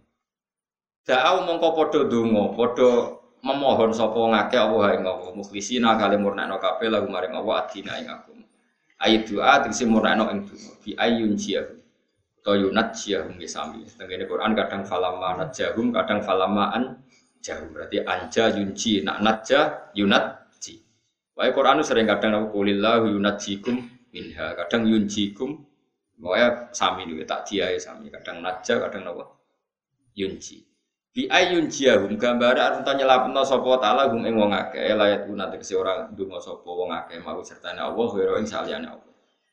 Da'au mongko podo dungo, podo memohon sopo ngake Allah ing Allah mukhlisina kali murnakno kabeh lagu maring Allah adina ing aku. Ayat doa tegese murnakno ing dungo bi ayun jiyahu. To yunat jiyahum sami. Tengene Quran kadang falama najahum, kadang falama an jahum. Berarti anja yunji nak najah yunat ji. Wae Quran sering kadang aku kulillahu yunatjikum minha, kadang yunjikum Pokoknya sami nih tak dia ya sami. Kadang naja, kadang nawa yunji. Bi ayunjiyahum gambar arep ta nyelapno sapa taala gum ing wong akeh layat guna tegese ora ndonga sapa wong akeh mau sertane Allah wa ing saliyane Allah.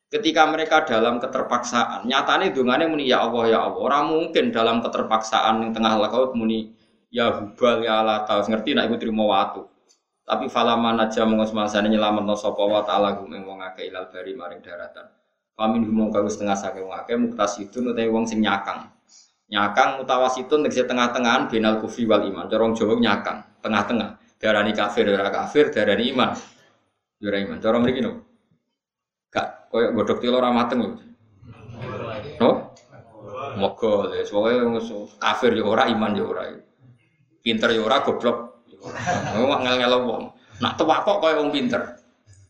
Ketika mereka dalam keterpaksaan, nyatane dungane muni ya Allah ya Allah. Ora mungkin dalam keterpaksaan ning tengah laut muni ya hubal ya lata. Ngerti nek iku trimo watu. Tapi falaman aja mongko semangsane nyelametno sapa wa taala gum ing wong akeh ilal bari maring daratan. Pamin humong kau setengah saking akeh muktasidun utawi wong sing nyakang. Nyakang mutawasitun tegese tengah-tengahan binal kufri wal iman. Corong Jawa nyakang, tengah-tengah. Darani kafir ora kafir, darani iman. Ora iman. Cara mriki no. Gak koyo godhok tilo ora mateng lho. No? Moga wis pokoke kafir ya ora iman ya ora. Pinter ya ora goblok Wong ngel-ngel wong. Nak tua kok kaya wong pinter.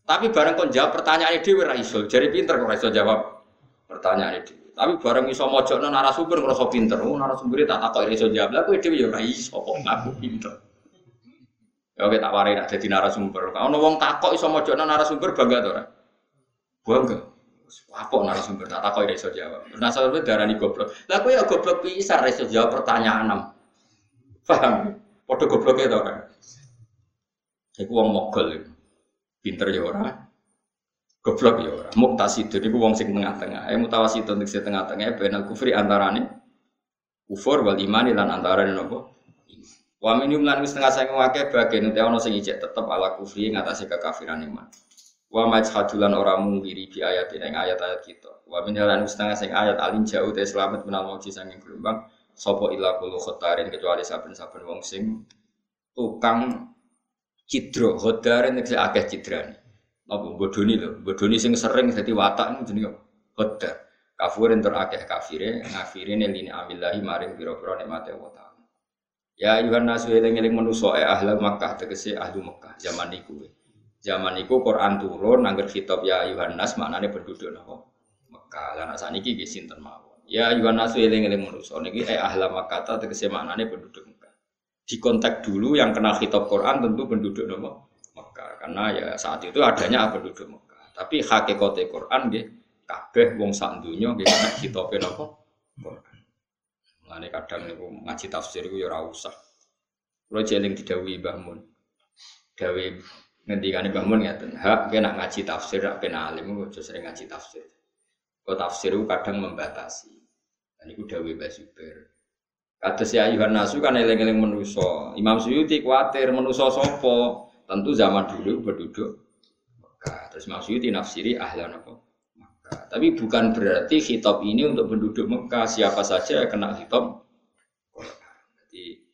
Tapi bareng kon jawab pertanyaan dhewe ora iso. Jadi pinter kok iso jawab pertanyaan dhewe. Tapi bareng iso mojokno narasumber ngrasa pinter. Oh narasumber tak takok iso jawab. Lah kowe dhewe ya ora iso kok ngaku pinter. Ya oke tak warai nak dadi narasumber. Ono wong takok iso mojokno narasumber bangga to ora? Bangga. Apa narasumber tak takok iso jawab. Narasumber darani goblok. Lah kowe ya goblok pisan iso jawab pertanyaan. Paham? Padha gobloke to kan. Iku wong mogol iku. Pinter ya ora. Goblok ya ora. Muktasidun iku wong sing tengah-tengah. Eh mutawasidun sing tengah-tengah benal kufri antarane kufur wal iman lan antarane nopo? Wa minum lan wis tengah sing akeh bagian ute ana sing ijek tetep ala kufri ngatasi kekafiran iman. Wa majhadulan ora mungkiri bi ayat ing ayat-ayat kita. Wa min lan wis tengah sing ayat alin jauh te selamat menal mauji sanging gelombang Sopo ila khotarin kecuali saben-saben wong sing tukang cidro khotarin nek akeh cidrane. Napa bodoni lho, bodoni sing sering dadi watak jenenge khotar. Kafurin tur akeh kafire, ngafirine lini amillahi maring pira-pira nikmate Allah taala. Ya ayuhan nasu eling-eling manusa e ahla Makkah tegese ahli Makkah zaman niku. Zaman niku Quran turun angger kitab ya ayuhan nas maknane penduduk napa? Mekah. Lah nek saniki nggih sinten. Ya yuwan nasu eling eling manusa niki eh ahla makata tegese maknane penduduk Mekah. Di kontak dulu yang kenal kitab Quran tentu penduduk nopo Mekah karena ya saat itu adanya penduduk Mekah. Tapi hakikate Quran nggih kabeh wong sak donya nggih kena kitabe nopo Quran. Mulane kadang niku ngaji tafsir iku ya ora usah. Kulo jeling didhawuhi Mbah Mun. Dawe ngendikane Mbah Mun ngeten, hak kena ngaji tafsir rak ben alim aja sering ngaji tafsir. Kok tafsir kadang membatasi. Dan itu dawe Basuber. Kata si ayuhan nasu kan eleng-eleng menuso. Imam Suyuti khawatir menuso sopo. Tentu zaman dulu berduduk Mekah. Terus Imam Suyuti nafsiri ahlan apa? Mekah. Tapi bukan berarti kitab ini untuk penduduk Mekah. Siapa saja kena kitab Jadi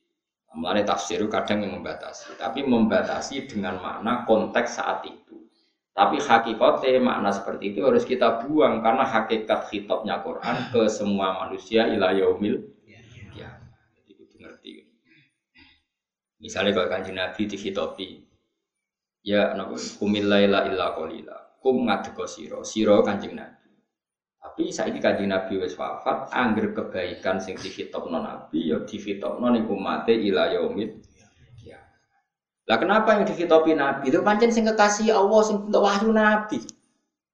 Mulai tafsir kadang yang membatasi, tapi membatasi dengan makna konteks saat itu. Tapi hakikatnya makna seperti itu harus kita buang karena hakikat khitabnya Quran ke semua manusia ila yaumil ya. Jadi itu ngerti. Misalnya kalau kanji Nabi di khitabi ya napa kumil illa qalila. Kum ngadeko sira, sira kanjeng Nabi. Tapi saiki kanjeng Nabi wis wafat, angger kebaikan sing dikhitabno Nabi ya dikhitabno ning umate ila yaumil lah kenapa yang dikitopi Nabi? Itu pancen sing kekasih Allah sing untuk wahyu Nabi.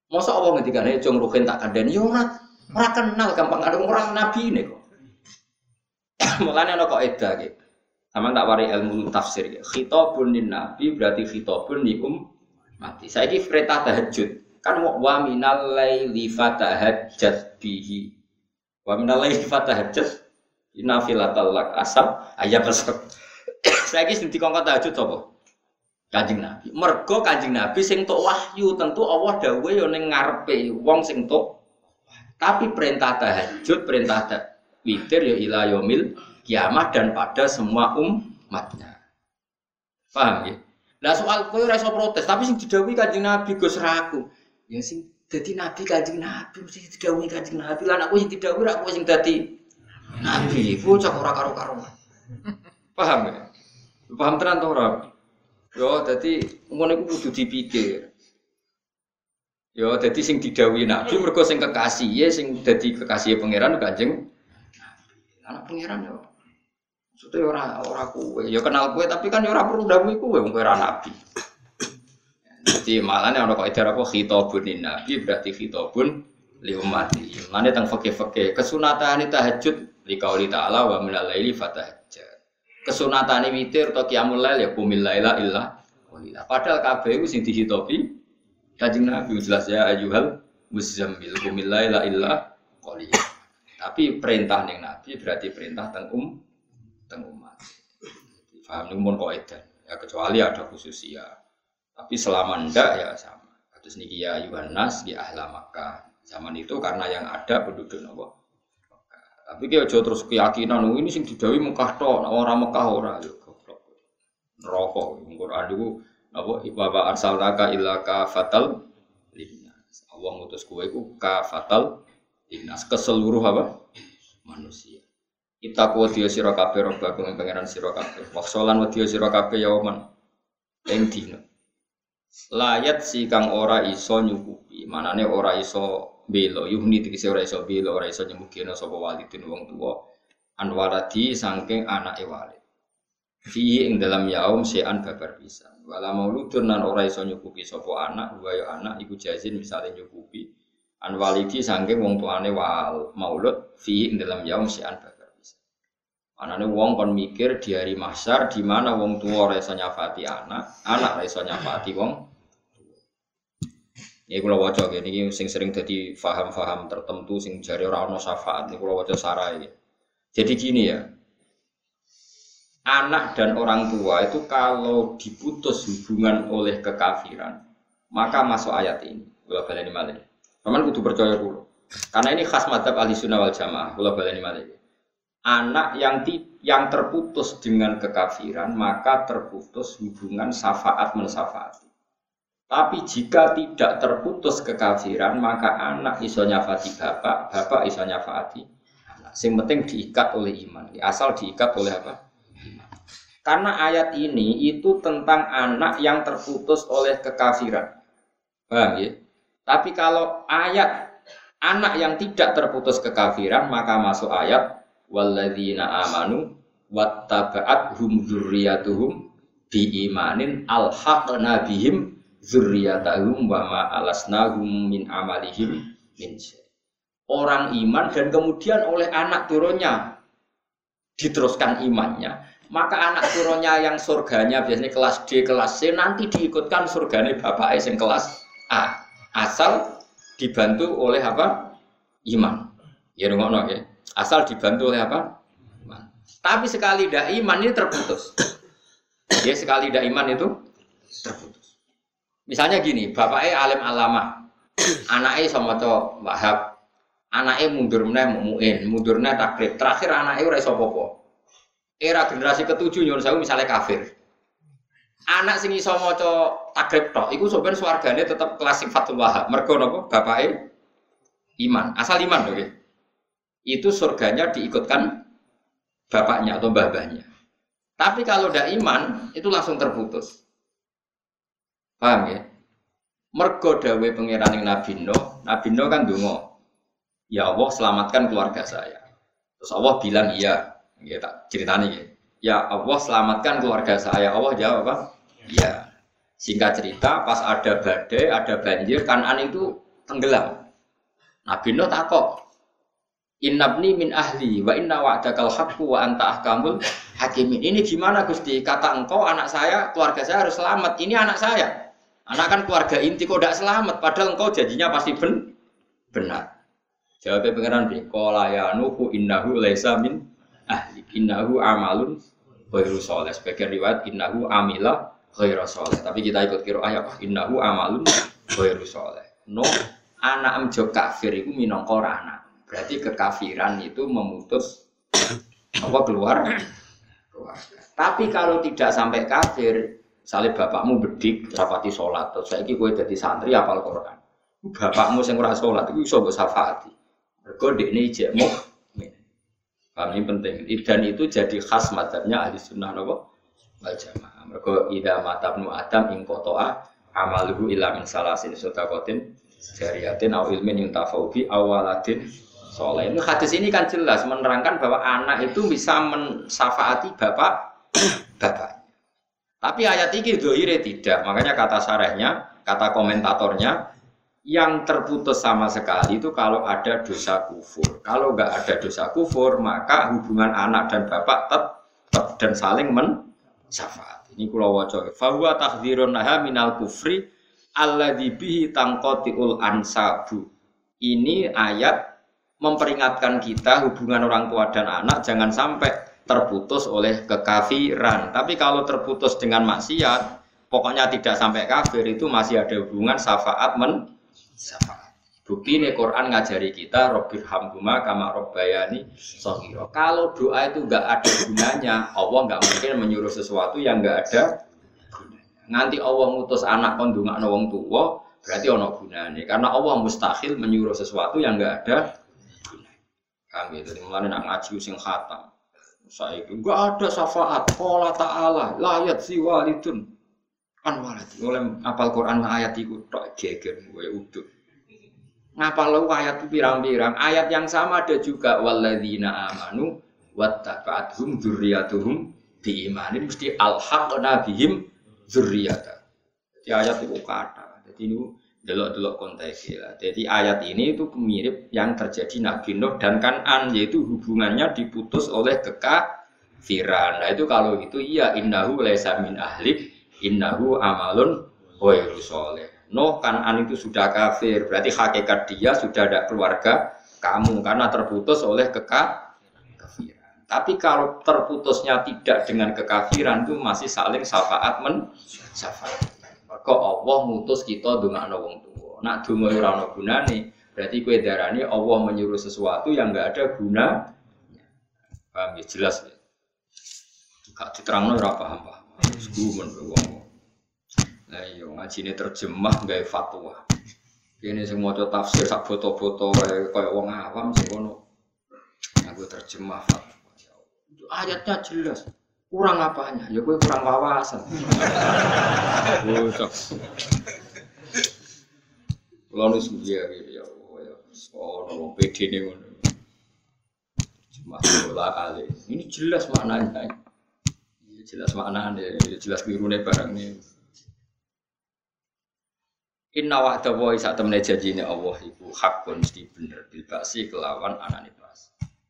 Masa Allah ngendikan ae jong ruhin tak kandhani yo ora ora kenal gampang ada orang Nabi ini kok. [coughs] Mulane ana kok eda gitu. Sama tak wari ilmu tafsir ya. Khitabun lin Nabi berarti khitabun li um mati. Saiki perintah tahajud. Kan wa minal laili fatahajjat bihi. Wa minal laili fatahajjat inafilatal lak asab ayat. [coughs] Saya sing dikongkon tahajud sapa? Kanjeng Nabi. Mergo Kanjeng Nabi sing tok wahyu tentu Allah dawuh ya ning ngarepe wong sing tok. Tapi perintah tahajud, perintah witir ya ila yaumil kiamah dan pada semua umatnya. Paham ya? Lah soal kowe ora iso protes, tapi sing didhawuhi Kanjeng Nabi Gus Raku. Ya sing dadi nabi Kanjeng Nabi mesti didhawuhi Kanjeng Nabi. Lah aku sing didhawuhi ra kowe sing dadi nabi. Bocah ora karo-karuan. Paham ya? Paham tenan to ora? Yo dadi ngono iku kudu dipikir. Yo dadi sing didhawuhi Nabi mergo sing kekasih ya sing dadi kekasih pangeran Kanjeng Anak pangeran yo. Maksudnya ora ora kue, yo kenal kue tapi kan yo ora perlu dawuhi kue wong ora nabi. Jadi malah nih orang kok itu apa khitabun nabi berarti khitabun li umati. Mana tentang fakih-fakih kesunatan tahajud li kauli ta'ala wa minal laili fatahajjat kesunatan witir atau qiyamul lail ya kumil laila illa. Padahal kabeh iku sing dihitopi Kanjeng Nabi jelas ya ayyuhal muzammil kumil laila illa. Tapi perintah ning Nabi berarti perintah teng um teng umat. Paham ning mun kaidah. Ya kecuali ada khususia. Tapi selama ndak ya sama. Terus niki ya Yohanes di ahla Makkah. Zaman itu karena yang ada penduduk nopo. Tapi kayak jauh terus keyakinan oh, ini sing didawi Mekah tok, orang Mekah ora yo goblok. Neraka Quran itu napa wa arsalnaka illa fatal linnas. Allah ngutus kowe iku fatal linnas ke seluruh apa? manusia. Kita kuat dia sira kabeh robbakum pangeran sira kabeh. Waksolan wa dia sira kabeh yauman ing dina. Layat si kang ora iso nyukupi, manane ora iso belo, yuhni tegese ora iso belo, ora iso nyemukina sapa walidin wong tuwa. Anwaradi saking anake walid. Fi ing dalam yaum sean babar bisa. Wala mauludun nan ora iso nyukupi sapa anak, wa ya anak iku jazin misale nyukupi. Anwalidi saking wong tuane wal maulud fi ing dalam yaum sean babar Anane wong kon mikir di hari mahsyar di mana wong tua ora nyafati anak, anak ora nyafati wong Ya kula waca ini sing sering jadi faham-faham tertentu sing jari ora ono syafaat niku kula waca sarai. Jadi gini ya. Anak dan orang tua itu kalau diputus hubungan oleh kekafiran, maka masuk ayat ini. Kula baleni malih. Paman kudu percaya kula. Karena ini khas madzhab ahli sunnah wal jamaah. Kula baleni malih anak yang ti, yang terputus dengan kekafiran maka terputus hubungan syafaat mensyafaati. Tapi jika tidak terputus kekafiran maka anak iso nyafati bapak, bapak iso nyafati anak. Sing penting diikat oleh iman. Asal diikat oleh apa? Karena ayat ini itu tentang anak yang terputus oleh kekafiran. Paham ya? Tapi kalau ayat anak yang tidak terputus kekafiran maka masuk ayat walladzina amanu wattaba'at hum dzurriyyatuhum bi imanin alhaqna bihim dzurriyyatahum wa ma alasnahum min amalihim min Orang iman dan kemudian oleh anak turunnya diteruskan imannya, maka anak turunnya yang surganya biasanya kelas D, kelas C nanti diikutkan surganya bapak yang kelas A. Asal dibantu oleh apa? Iman. Ya ngono ya. Asal dibantu oleh apa? Iman. Tapi sekali tidak iman ini terputus. Dia sekali tidak iman itu terputus. Misalnya gini, bapaknya alim alama, anaknya sama cowok wahab, anaknya mundur meneh muin, mundur meneh takrib. Terakhir anaknya udah iso popo. Era generasi ketujuh nyon saya misalnya kafir. Anak sing iso maca takrib tok iku sampeyan swargane tetep kelas sifatul wahab. Mergo napa? Bapake iman. Asal iman to itu surganya diikutkan bapaknya atau babahnya. Tapi kalau tidak iman, itu langsung terputus. Paham ya? Mergo dawe pangeran Nabi Nuh, Nabi Nuh kan dungo, ya Allah selamatkan keluarga saya. Terus Allah bilang iya, ya tak ceritanya ya. Ya Allah selamatkan keluarga saya. Allah jawab apa? Iya. Singkat cerita, pas ada badai, ada banjir, kanan itu tenggelam. Nabi Nuh takok, Innabni min ahli wa inna wa'dakal haqqu wa anta ahkamul hakimin. Ini gimana Gusti? Kata engkau anak saya, keluarga saya harus selamat. Ini anak saya. Anak kan keluarga inti kok tidak selamat padahal engkau janjinya pasti ben benar. Jawabnya pengiran bi qala ya nuhu innahu laisa min ahli innahu amalun ghairu soleh. Sebagian riwayat innahu amila ghairu soleh. Tapi kita ikut kira ayat innahu amalun ghairu soleh. No anak amjo kafir itu minangka anak. Berarti kekafiran itu memutus apa keluar keluarga. Tapi kalau tidak sampai kafir, salib bapakmu bedik rapati sholat, terus saya gue jadi santri apal Quran. Bapakmu yang ora sholat itu bisa gue syafaati. Mergo ini jekmu. Kami ini penting. Dan itu jadi khas madhabnya ahli sunnah nopo wal jamaah. Mergo ida matabnu adam ing kotoa amaluhu ila min salasin sodakotin jariyatin au ilmin yang tafaubi awaladin soleh. Ini hadis ini kan jelas menerangkan bahwa anak itu bisa mensafaati bapak [clears throat] bapak. Tapi ayat ini doire tidak. Makanya kata sarahnya, kata komentatornya, yang terputus sama sekali itu kalau ada dosa kufur. Kalau nggak ada dosa kufur, maka hubungan anak dan bapak tetap dan saling mensyafaat. Ini kula waca. Fahuwa takdirun naha minal kufri alladzi bihi tangqatiul ansabu. Ini ayat memperingatkan kita hubungan orang tua dan anak jangan sampai terputus oleh kekafiran. Tapi kalau terputus dengan maksiat, pokoknya tidak sampai kafir itu masih ada hubungan syafaat men syafaat. Bukti ini Quran ngajari kita Robbir Hamduma kama Robbayani Sohiro. Kalau doa itu nggak ada gunanya, Allah nggak mungkin menyuruh sesuatu yang nggak ada gunanya. Nanti Allah ngutus anak kondungan wong tua, berarti ono gunanya. Karena Allah mustahil menyuruh sesuatu yang nggak ada gunanya. Kami itu mulai nak ngaji sing khatam. Itu nggak ada syafaat. Allah Taala layat si walidun kan waladi. Oleh apal Quran ayat itu tak geger gue udah ngapal lu ayat pirang-pirang ayat yang sama ada juga walladzina amanu wattaba'athum dzurriyyatuhum biimanin mesti alhaqna bihim dzurriyyata jadi ayat itu kata jadi ini delok-delok konteksnya jadi ayat ini itu mirip yang terjadi Nabi Nuh dan Kanan yaitu hubungannya diputus oleh kekafiran nah itu kalau itu iya innahu laisa min ahlik innahu amalun ghairu soleh Nuh Kanan itu sudah kafir, berarti hakikat dia sudah ada keluarga kamu karena terputus oleh kekafiran. Tapi kalau terputusnya tidak dengan kekafiran itu masih saling syafaat men syafaat. Maka Allah mutus kita dengan wong tua. Nak donga ora ana gunane, berarti kue darani Allah menyuruh sesuatu yang enggak ada guna. Paham ya jelas ya. Gak diterangno ora paham paham. Gumun wong. Nah iya ngaji ini terjemah gaya fatwa. Ini semua maca tafsir sak foto-foto kayak kayak wong awam sih kono. Aku terjemah fatwa. Ayatnya jelas. Kurang apanya? Ya gue kurang wawasan. Kalau nus dia gitu ya, ya. Wong pede nih ngono. Cuma bola kali. Ini jelas maknanya. Jelas maknanya, jelas biru nih barang nih. Inna wa'da wa isa temene janjine Allah iku hakun mesti bener bil kelawan anane.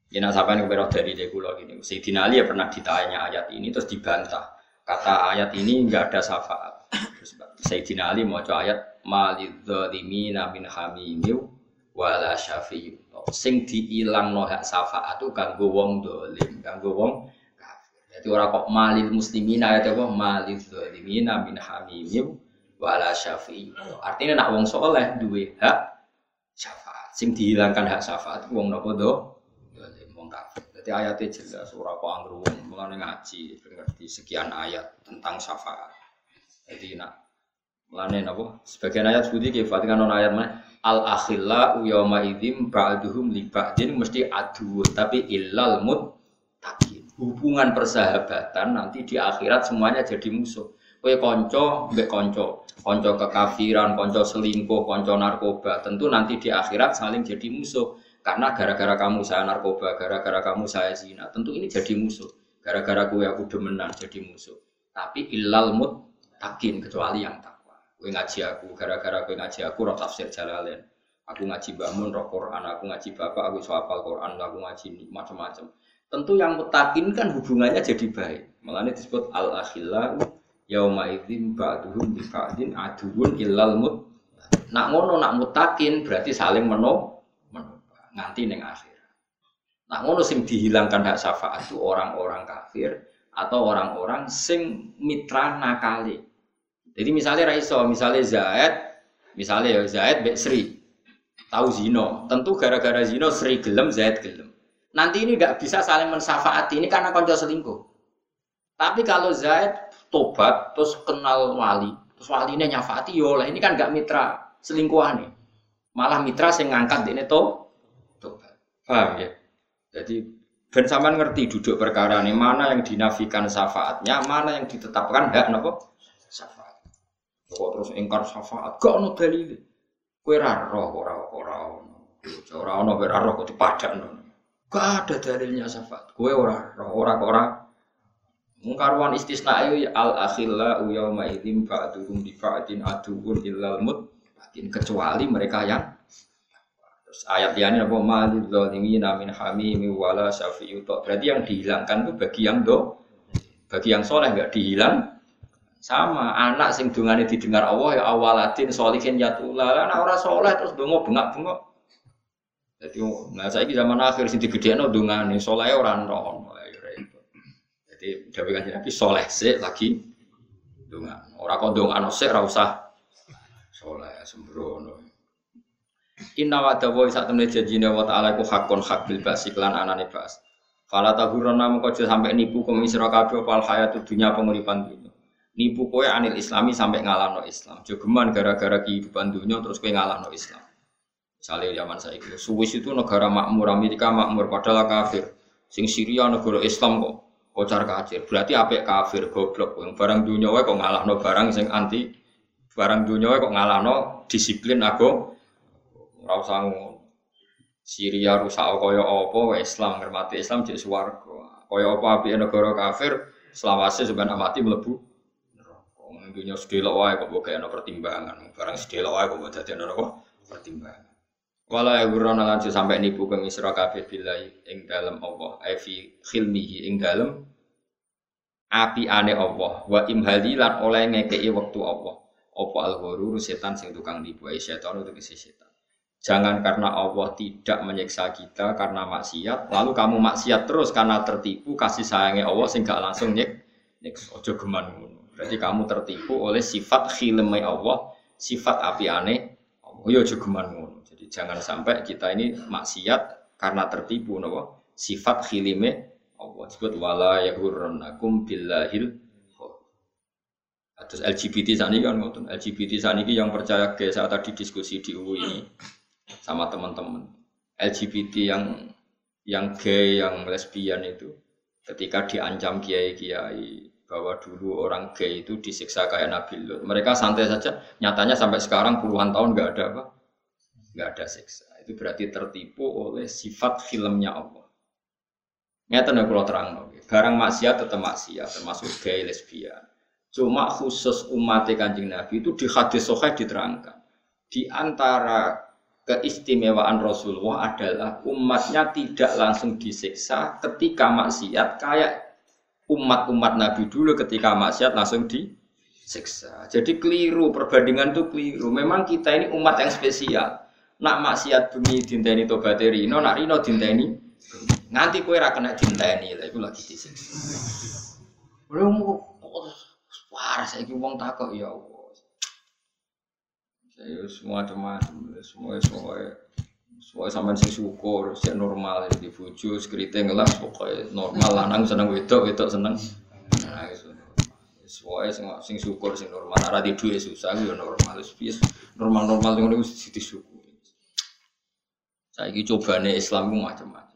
Ya nak sampean kepero dari dia kula gini. Sayyidina Ali ya pernah ditanya ayat ini terus dibantah. Kata ayat ini enggak ada syafaat. Terus Sayyidina Ali mau ayat malidzalimina min hamimiu wala syafi'u. Sing diilang no hak syafaat itu kanggo wong dolim, kanggo wong kafir. Jadi orang kok malil muslimina ya apa malil zalimina min hamimiu wala syafi'i. Artinya nak wong soleh duwe hak syafaat. Sing dihilangkan hak syafaat wong nopo do? Jadi ayatnya jelas ora kok anggere wong mulane ngaji ngerti sekian ayat tentang syafaat. Jadi nak mulane napa? Sebagian ayat sebuti ki Fatihah non ayat mana? Al akhilla yawma idzim ba'duhum li ba'din mesti adu tapi illal muttaqin. Hubungan persahabatan nanti di akhirat semuanya jadi musuh. Kue konco, mbek konco, konco kekafiran, konco selingkuh, konco narkoba, tentu nanti di akhirat saling jadi musuh. Karena gara-gara kamu saya narkoba, gara-gara kamu saya zina, tentu ini jadi musuh. Gara-gara kue aku demenan jadi musuh. Tapi ilal mut takin kecuali yang takwa. Kue ngaji aku, gara-gara kue ngaji aku roh tafsir jalalain. Aku ngaji bangun roh Quran, aku ngaji bapak, aku soal Quran, aku ngaji macam-macam. Tentu yang mutakin kan hubungannya jadi baik. Ini disebut al akhillah yauma idzin ba'duhum bi ba'din aduun illal mut nak ngono nak mutakin berarti saling meno nganti neng akhir. Nak ngono sing dihilangkan hak syafaat itu orang-orang kafir atau orang-orang sing mitra nakali. Jadi misalnya Raiso misalnya Zaid misalnya ya Zaid Bek Sri. Tahu zino tentu gara-gara zino Sri gelem Zaid gelem. Nanti ini nggak bisa saling mensafaati ini karena konco selingkuh. Tapi kalau Zaid tobat terus kenal wali terus walinya nyafati yo lah ini kan gak mitra selingkuhan nih malah mitra sing ngangkat ini tobat paham ya? Jadi ben sampean ngerti duduk perkara ini mana yang dinafikan syafaatnya mana yang ditetapkan hak nopo? Syafaat. Kok terus ingkar syafaat? Gak ono dalil kue raro ora ora ono. Ora ono ora roh kok dipadakno gak ada dalilnya syafaat? Kue ora ora ora. Mungkarwan istisna ayu al akhilla yauma idzin ba'duhum di ba'din aduun illal muttaqin kecuali mereka yang Terus ayat ini apa? Malil zalimina min hamimi wala syafi'u Berarti yang dihilangkan itu bagi yang do bagi yang soleh enggak dihilang. Sama anak sing dungane didengar Allah ya awalatin solihin ya tulala nah ora soleh terus dongo bengak-bengok. Jadi nah saya zaman akhir sing digedhekno dungane soleh ora ono Jadi dawuh kanjeng Nabi soleh sik lagi donga. Ora kok ndongano sik ora usah soleh sembrono. Inna wa dawa sak temne janjine wa ta'ala ku hakon hak bil basi lan anane bas. Fala tahurana mengko sampai nipu kum isra kabeh opal hayat dunya penguripan dunya. Nipu kowe anil islami sampai ngalahno Islam. Jogeman gara-gara kehidupan dunya terus kowe ngalahno Islam. Misalnya zaman saya itu, Swiss itu negara makmur, Amerika makmur, padahal kafir. Sing Syria negara Islam kok kocar kacir. Berarti apa kafir goblok. Yang barang dunia kok ngalahno barang sing anti barang dunia kok ngalahno disiplin aku ora usah Syria rusak kaya apa Islam ngermati Islam jadi swarga. Kaya apa api negara kafir selawase sebenarnya mati mlebu neraka. Dunia sedelok wae kok mbok ana pertimbangan. Barang sedelok wae kok mbok dadi ana pertimbangan. Wala ya gurana lanjut sampai nipu ke misra kabeh billahi ing dalem Allah. Evi khilmihi ing dalem api ane Allah. Wa imhali lan oleh ngekei waktu Allah. Apa al setan sing tukang nipu. Setan kese setan. Jangan karena Allah tidak menyiksa kita karena maksiat, lalu kamu maksiat terus karena tertipu kasih sayangnya Allah sehingga langsung nyek nyek ojo geman Berarti kamu tertipu oleh sifat khilmai Allah, sifat api aneh. Oh ya ojo geman Jadi jangan sampai kita ini maksiat karena tertipu nopo? Sifat khilime Allah. Disebut wala yahurrannakum billahil Terus LGBT saat ini kan ngotot LGBT saat ini yang percaya ke saat tadi diskusi di UI sama teman-teman LGBT yang yang gay, yang lesbian itu ketika diancam kiai-kiai bahwa dulu orang gay itu disiksa kayak Nabi Lut. Mereka santai saja. Nyatanya sampai sekarang puluhan tahun nggak ada apa, nggak ada siksa. Itu berarti tertipu oleh sifat filmnya Allah. Nyata nih kalau terang Barang maksiat tetap maksiat, termasuk gay, lesbian. Cuma khusus umat kanjeng Nabi itu di hadis sohail diterangkan. Di antara keistimewaan Rasulullah adalah umatnya tidak langsung disiksa ketika maksiat kayak umat-umat Nabi dulu ketika maksiat langsung disiksa. Jadi keliru perbandingan itu keliru. Memang kita ini umat yang spesial. Nak maksiat bumi dinteni tobat rino, nak rino dinteni nganti kue ra kena dinteni lah itu lagi disiksa. Belum parah saya wong takok ya Allah. Ya semua macam-macam, semua semua semua sama sing syukur, sih normal di bojo, skriting lah pokoknya normal lanang seneng wedok, wedok seneng. Nah, itu. Semua sing sing syukur sing normal, ora di duit susah ya normal, wis normal-normal ngono wis disyukuri. Saiki cobane Islam ku macam-macam.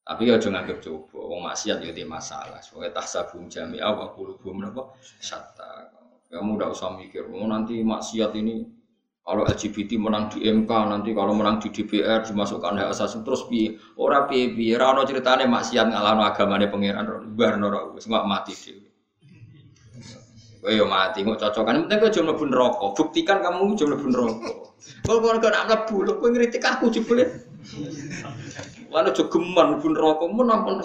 Tapi ya jangan anggap coba, wong maksiat ya di masalah. Soalnya tahsabum jami'a wa qulubum napa? Syatta. Kamu udah usah mikir, oh nanti maksiat ini kalau LGBT menang di MK nanti kalau menang di DPR dimasukkan hak asasi terus pi ora pi pi ora ono ceritane maksiat ngalahno agamane pangeran barno ora wis mati dhewe. Kowe yo mati kok cocokan penting kowe jono mlebu neraka. Buktikan kamu jono mlebu neraka. Kok kok nak mlebu lho kowe ngritik aku jebule. Lan aja geman mlebu neraka mun ampun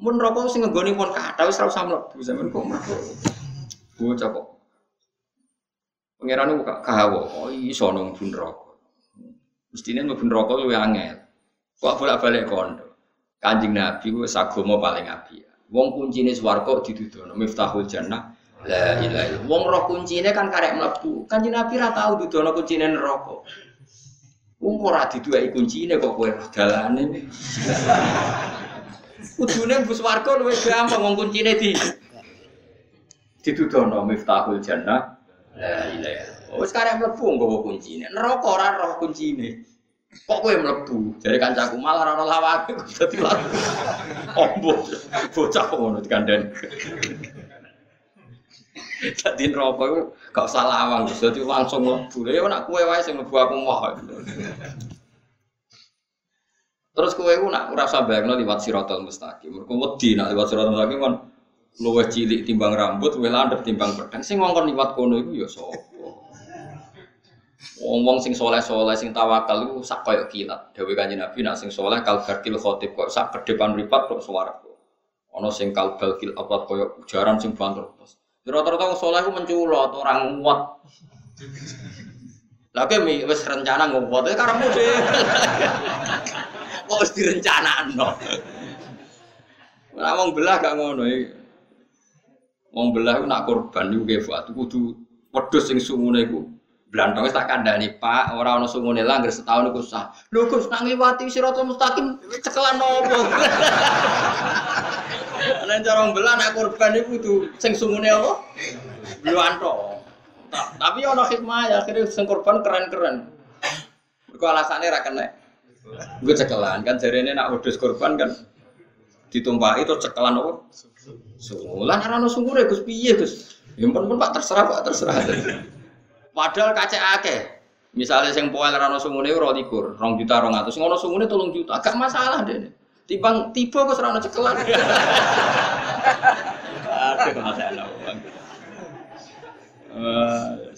mun neraka sing nggone pun kathah wis ora usah mlebu sampean kok. Bocah kok Pangeran buka kahawa, oh iso nang bun rokok. Mestine mlebu neraka luwih angel. Kok bolak-balik kondo. Kanjeng Nabi ku sagama paling apik. Wong kuncine swarga didudono miftahul jannah. La ilaha illallah. Wong roh kuncine kan karek mlebu. Kanjeng Nabi ra tau dudono kuncine neraka. Wong ora diduweki kuncine kok kowe dalane. [laughs] Kudune mlebu swarga luwih gampang wong kuncine di didudono miftahul jannah. La ilaha. Oh, sekarang mlebu nggawa kuncine. Neraka ora roh kuncine. Kok kowe mlebu? Jare kancaku malah ora lawake [laughs] dadi laku. Ombo. Bocah ngono dikandani. [laughs] Dadi neraka iku gak usah lawang, dadi langsung mlebu. Ya nek kowe wae sing mlebu aku moh. Terus kowe ku nak ora usah bayangno liwat siratal mustaqim. Mergo wedi nak liwat siratal mustaqim kan luwih cilik timbang rambut, luwih landhep timbang pedang. Sing ngongkon liwat kono iku ya sapa? Wong-wong sing soleh-soleh sing tawakal iku sak koyo kilat. Dewe Kanjeng Nabi nak sing soleh kal garkil khotib kok sak ke depan ripat kok swarga. Ana sing kal balkil apa koyo jaran sing banter. Rata-rata wong soleh ku menculot, orang nguat. Lah mi wis rencana nguat, karepmu dhewe. Kok wis direncanakno. Ora wong belah gak ngono iki. Wong belah nak korban niku nggih Fuad kudu wedhus sing sungune iku blantong tak kandhani Pak, ora ana sungune lah anggere setahun iku sah. Lho Gus nak ngliwati siratal mustaqim cekelan nopo? [laughs] Nek cara wong belah nak korban iku kudu sing sungune apa? Blantong. Tapi ana hikmah ya akhirnya sing korban keren-keren. Mergo alasane ra kena. Gue cekelan kan jarene nak wedhus korban kan ditumpahi itu cekelan apa? Sungulan ono sungure Gus piye Gus? Ya pun Pak terserah Pak terserah. Padahal kacek akeh. Misalnya sing poel ora ono sungune ora likur, 2 juta 200. Sing ono sungune 3 juta, agak masalah deh. Timbang tiba kok ora ono cekelan. Aduh masalah. Uh,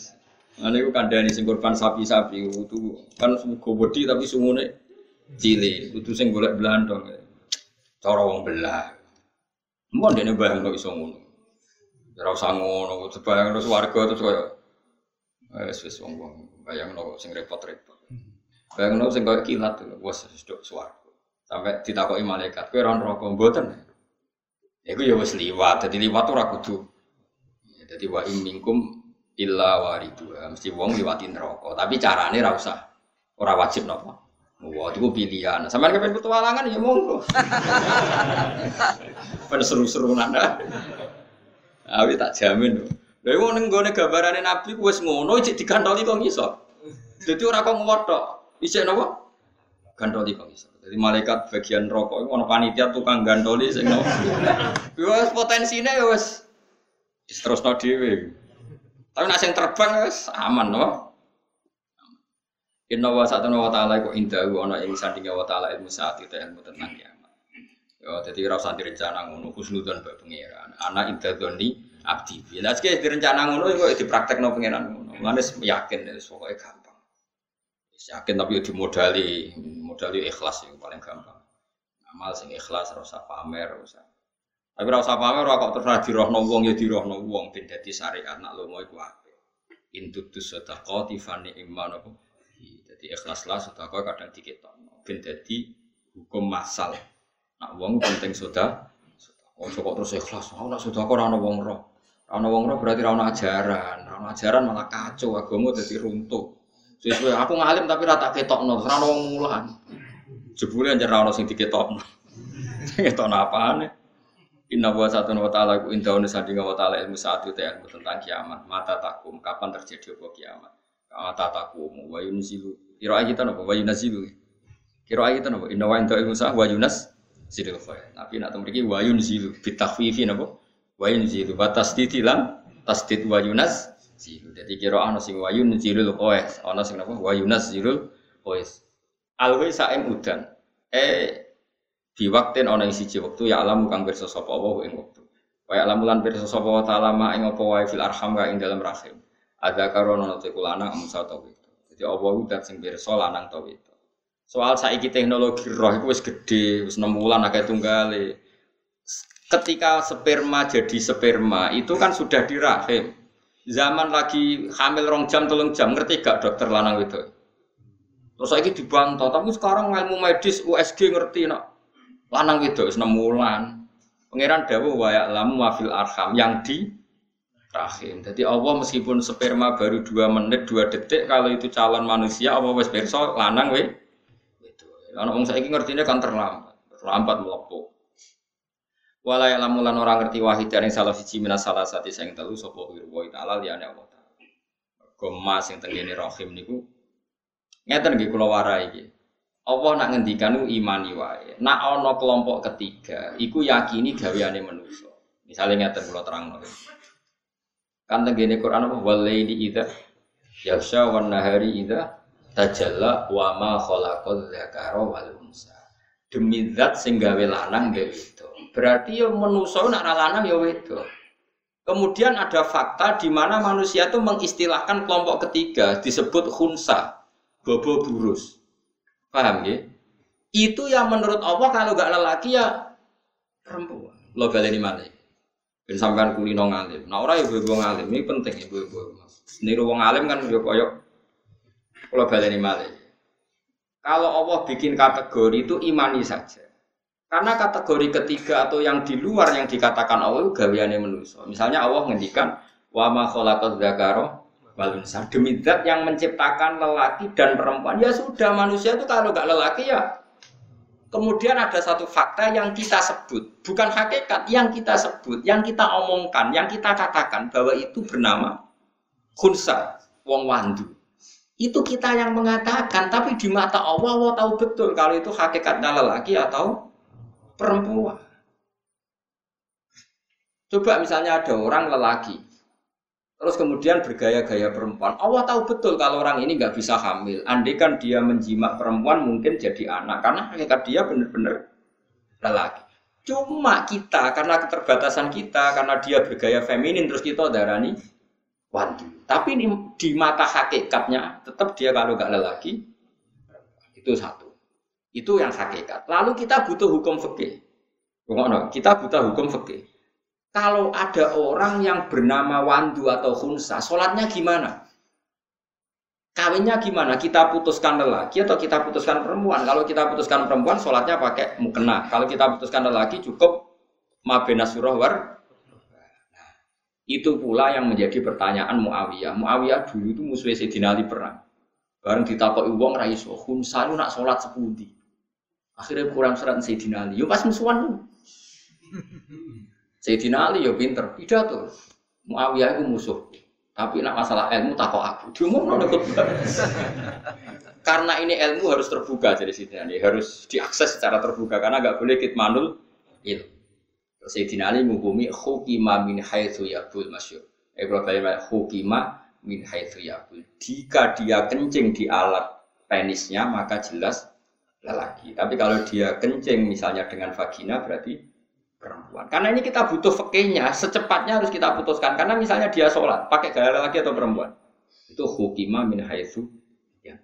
Ane ku kandhani sing korban sapi-sapi itu kan gobodi tapi sungune cilik, kudu sing golek blandong. Cara wong belah. Mun dene bayangno iso ngono. Ora usah ngono, sebayang terus warga terus koyo wis wis wong-wong bayangno sing repot-repot. Bayangno sing koyo kilat wis wis dok swarga. Sampai ditakoki malaikat, kowe ora neraka mboten. Iku ya wis liwat, dadi liwat ora kudu. Jadi wa minkum illa waridua mesti wong liwati neraka tapi carane ra usah ora wajib napa Wah, itu pilihan. Sama kepen petualangan ya monggo. [laughs] Pen seru-seru nanda. Awi tak jamin. Lha wong ning gone gambarane Nabi wis ngono cek digantoli kok iso. Dadi ora kok ngotok. Isih napa? Gantoli kok iso. Jadi malaikat bagian rokok itu ono panitia tukang gantoli sing nopo. [laughs] Wis potensine ya wis diterusno dhewe. Tapi nak sing terbang wis aman no. Inna wa sa'atuna wa ta'ala iku indahu ana ing sandinge wa ta'ala ilmu saat itu ilmu tentang kiamat. Yo dadi ora usah direncana ngono husnudzon mbek pangeran. Ana indadzoni abdi. Lah sik direncana ngono kok dipraktekno pangeran ngono. Mulane yakin wis pokoke gampang. Wis yakin tapi yo dimodali, modali ikhlas yang paling gampang. Amal sing ikhlas ora usah pamer, ora usah. Tapi ora usah pamer ora kok terus dirohno wong ya dirohno wong ben dadi syariat nak lomo iku apik. Intutus sadaqati fani iman apa jadi ikhlaslah sedekah kadang diketokno ben dadi hukum masal. Nak wong penting soda, oh kok terus ikhlas. Oh nak sedekah ora wong roh. Ana wong roh berarti ora ana ajaran. Ora ana ajaran malah kacau agama dadi runtuh. Sesuai aku ngalim tapi rata ketokno, ora ana wong mulan. Jebule anjar ora ana sing diketokno. [laughs] Ketokno apane? Inna wa satu wa ta'ala ku indah sandinga wa ta'ala ilmu saat itu ilmu tentang kiamat. Mata takum, kapan terjadi apa kiamat? Mata takum, wa yunzilu Kira kita nopo wa yunazilu. Kira kita nopo inna wa anta Musa wa yunas sidil khair. Tapi nak mriki wa yunzilu bitakhfifi nopo wa yunzilu wa tasdidi lan tasdid wa yunas zilu. Dadi kira ana sing wa yunzilul qais, ana sing nopo wa yunas zilul qais. Alwi saem udan. Eh di waktu ana ing siji wektu ya alam kang pirsa sapa ing wektu. Wa ya alam lan pirsa sapa wa ta'ala ma ing apa wae fil arham ka ing dalam rahim. Ada karono te kulana amsa tawit. Jadi Allah udah sing pirsa lanang ta wedok. Soal saiki teknologi roh itu wis gede, wis 6 bulan akeh tunggale. Ketika sperma jadi sperma itu kan sudah di rahim. Zaman lagi hamil rong jam tolong jam ngerti gak dokter lanang itu? Terus saiki dibantah, tapi sekarang ilmu medis USG ngerti nak lanang itu wis 6 bulan. Pangeran dawuh wa ya'lamu wa fil arham yang di rahim. Jadi Allah meskipun sperma baru dua menit dua detik kalau itu calon manusia Allah wes perso lanang we itu. Karena orang saya ngertinya kan terlambat, terlambat melepuh. Walaya lamulan orang ngerti wahid dari salah siji minas salah satu yang telu sopo wirwo ta'ala liyane Allah ta'ala. Gemas yang tenggini rahim niku ngeten nggih kula warai iki. Allah nak ngendikan imani wae. Nak ana kelompok ketiga, iku yakini gaweane manusia. Misalnya ngeten kula terang Kan tenggene Quran apa walaili idza yasha wan nahari idza tajalla wa ma khalaqal dzakara wal unsa. Demi zat sing gawe lanang gawe itu. Berarti ya manusa nak lanang ya wedok. Kemudian ada fakta di mana manusia itu mengistilahkan kelompok ketiga disebut khunsa, bobo burus. Paham ya? Itu yang menurut Allah kalau gak lelaki ya perempuan. Lo baleni malih. Ben sampean kulino ngalim. Nah ora ibu-ibu ngalim, ini penting ibu-ibu. Niru wong alim kan yo koyok kula baleni malih. Kalau Allah bikin kategori itu imani saja. Karena kategori ketiga atau yang di luar yang dikatakan Allah itu gawiane manusia. Misalnya Allah ngendikan wa ma khalaqaz dzakara wal. Demi zat yang menciptakan lelaki dan perempuan. Ya sudah manusia itu kalau nggak lelaki ya Kemudian ada satu fakta yang kita sebut, bukan hakikat, yang kita sebut, yang kita omongkan, yang kita katakan bahwa itu bernama khunsa, wong wandu. Itu kita yang mengatakan, tapi di mata Allah, Allah tahu betul kalau itu hakikatnya lelaki atau perempuan. Coba misalnya ada orang lelaki, terus kemudian bergaya-gaya perempuan. Allah tahu betul kalau orang ini nggak bisa hamil. Andai kan dia menjimak perempuan mungkin jadi anak, karena hakikat dia benar-benar lelaki. Cuma kita karena keterbatasan kita, karena dia bergaya feminin terus kita darani wanti. Tapi di, di mata hakikatnya tetap dia kalau nggak lelaki itu satu. Itu yang hakikat. Lalu kita butuh hukum fikih. Kita butuh hukum fikih. Kalau ada orang yang bernama Wandu atau Hunsa, sholatnya gimana? Kawinnya gimana? Kita putuskan lelaki atau kita putuskan perempuan? Kalau kita putuskan perempuan, sholatnya pakai mukena. Kalau kita putuskan lelaki, cukup mabena surah war. itu pula yang menjadi pertanyaan Muawiyah. Muawiyah dulu itu musuh Sayyidina Ali perang. Bareng ditakoki wong ra iso, Hunsa nak sholat sepundi. Akhirnya kurang serat Sayyidina Ali. Yo pas musuhan. Sayyidina Ali yo pinter, pidato. Muawiyah itu musuh. Tapi nak masalah ilmu takut aku. Diumum no [laughs] Karena ini ilmu harus terbuka jadi Sayyidina Ali harus diakses secara terbuka karena nggak boleh kitmanul itu. Sayyidina Ali menghukumi hukima min haitsu yabul masyur. Ibrahim hukima min haitsu yabul. Jika dia kencing di alat penisnya maka jelas lelaki. Tapi kalau dia kencing misalnya dengan vagina berarti perempuan. Karena ini kita butuh fakihnya, secepatnya harus kita putuskan. Karena misalnya dia sholat, pakai gaya lelaki atau perempuan. Itu hukima min haitsu ya.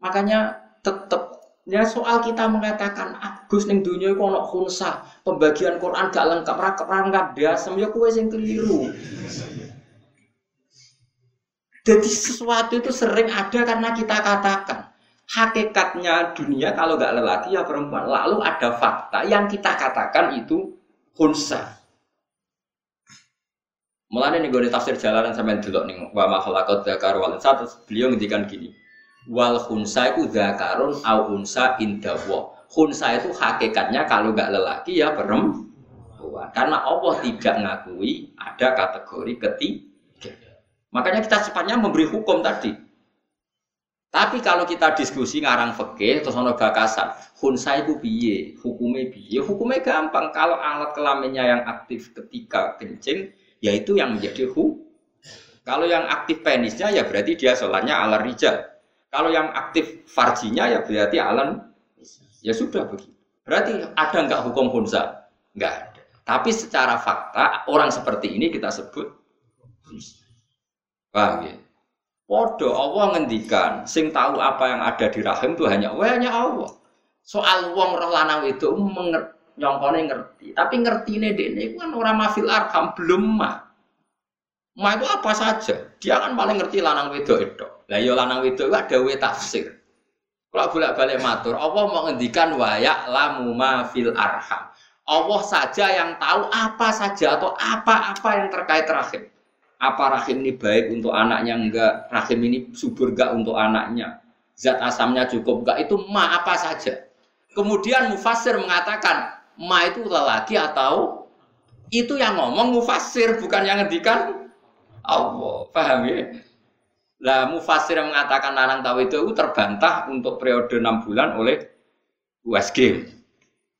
Makanya tetap ya soal kita mengatakan Agus ning dunia iku ana khunsa, pembagian Quran gak lengkap, ra lengkap dasem ya kowe sing keliru. Jadi sesuatu itu sering ada karena kita katakan hakikatnya dunia kalau nggak lelaki ya perempuan. Lalu ada fakta yang kita katakan itu hunsa. Mulanya nih gue tafsir jalanan sampai dulu nih wa ma khalaqat dzakar wal satu beliau ngendikan gini. Wal hunsa itu dzakarun au unsa indawa. Hunsa itu hakikatnya kalau nggak lelaki ya perempuan. Karena Allah tidak ngakui ada kategori ketiga. Makanya kita cepatnya memberi hukum tadi. Tapi kalau kita diskusi ngarang fikih terus ono bakasan, hunsa itu piye, hukumnya piye? Hukumnya gampang. Kalau alat kelaminnya yang aktif ketika kencing, yaitu yang menjadi hu. Kalau yang aktif penisnya ya berarti dia sholatnya ala rijal. Kalau yang aktif farjinya ya berarti alan ya sudah begitu. Berarti ada nggak hukum hunsa? Nggak ada. Tapi secara fakta orang seperti ini kita sebut paham ya? Podo Allah ngendikan, sing tahu apa yang ada di rahim itu hanya hanya Allah. Soal wong roh lanang itu nyongkone ngerti, tapi ngerti ini dene kan orang mafil arham belum mah. Ma itu apa saja, dia kan paling ngerti lanang wedok itu. Lah ya lanang wedok itu ada we tafsir. Kalau bolak balik matur, Allah mau ngendikan wayak lamu mafil arham. Allah saja yang tahu apa saja atau apa-apa yang terkait rahim apa rahim ini baik untuk anaknya enggak, rahim ini subur enggak untuk anaknya, zat asamnya cukup enggak, itu ma apa saja. Kemudian mufasir mengatakan ma itu lelaki atau itu yang ngomong mufasir bukan yang ngendikan Allah. Paham ya? Lah mufasir yang mengatakan lanang tahu itu, itu terbantah untuk periode enam bulan oleh USG.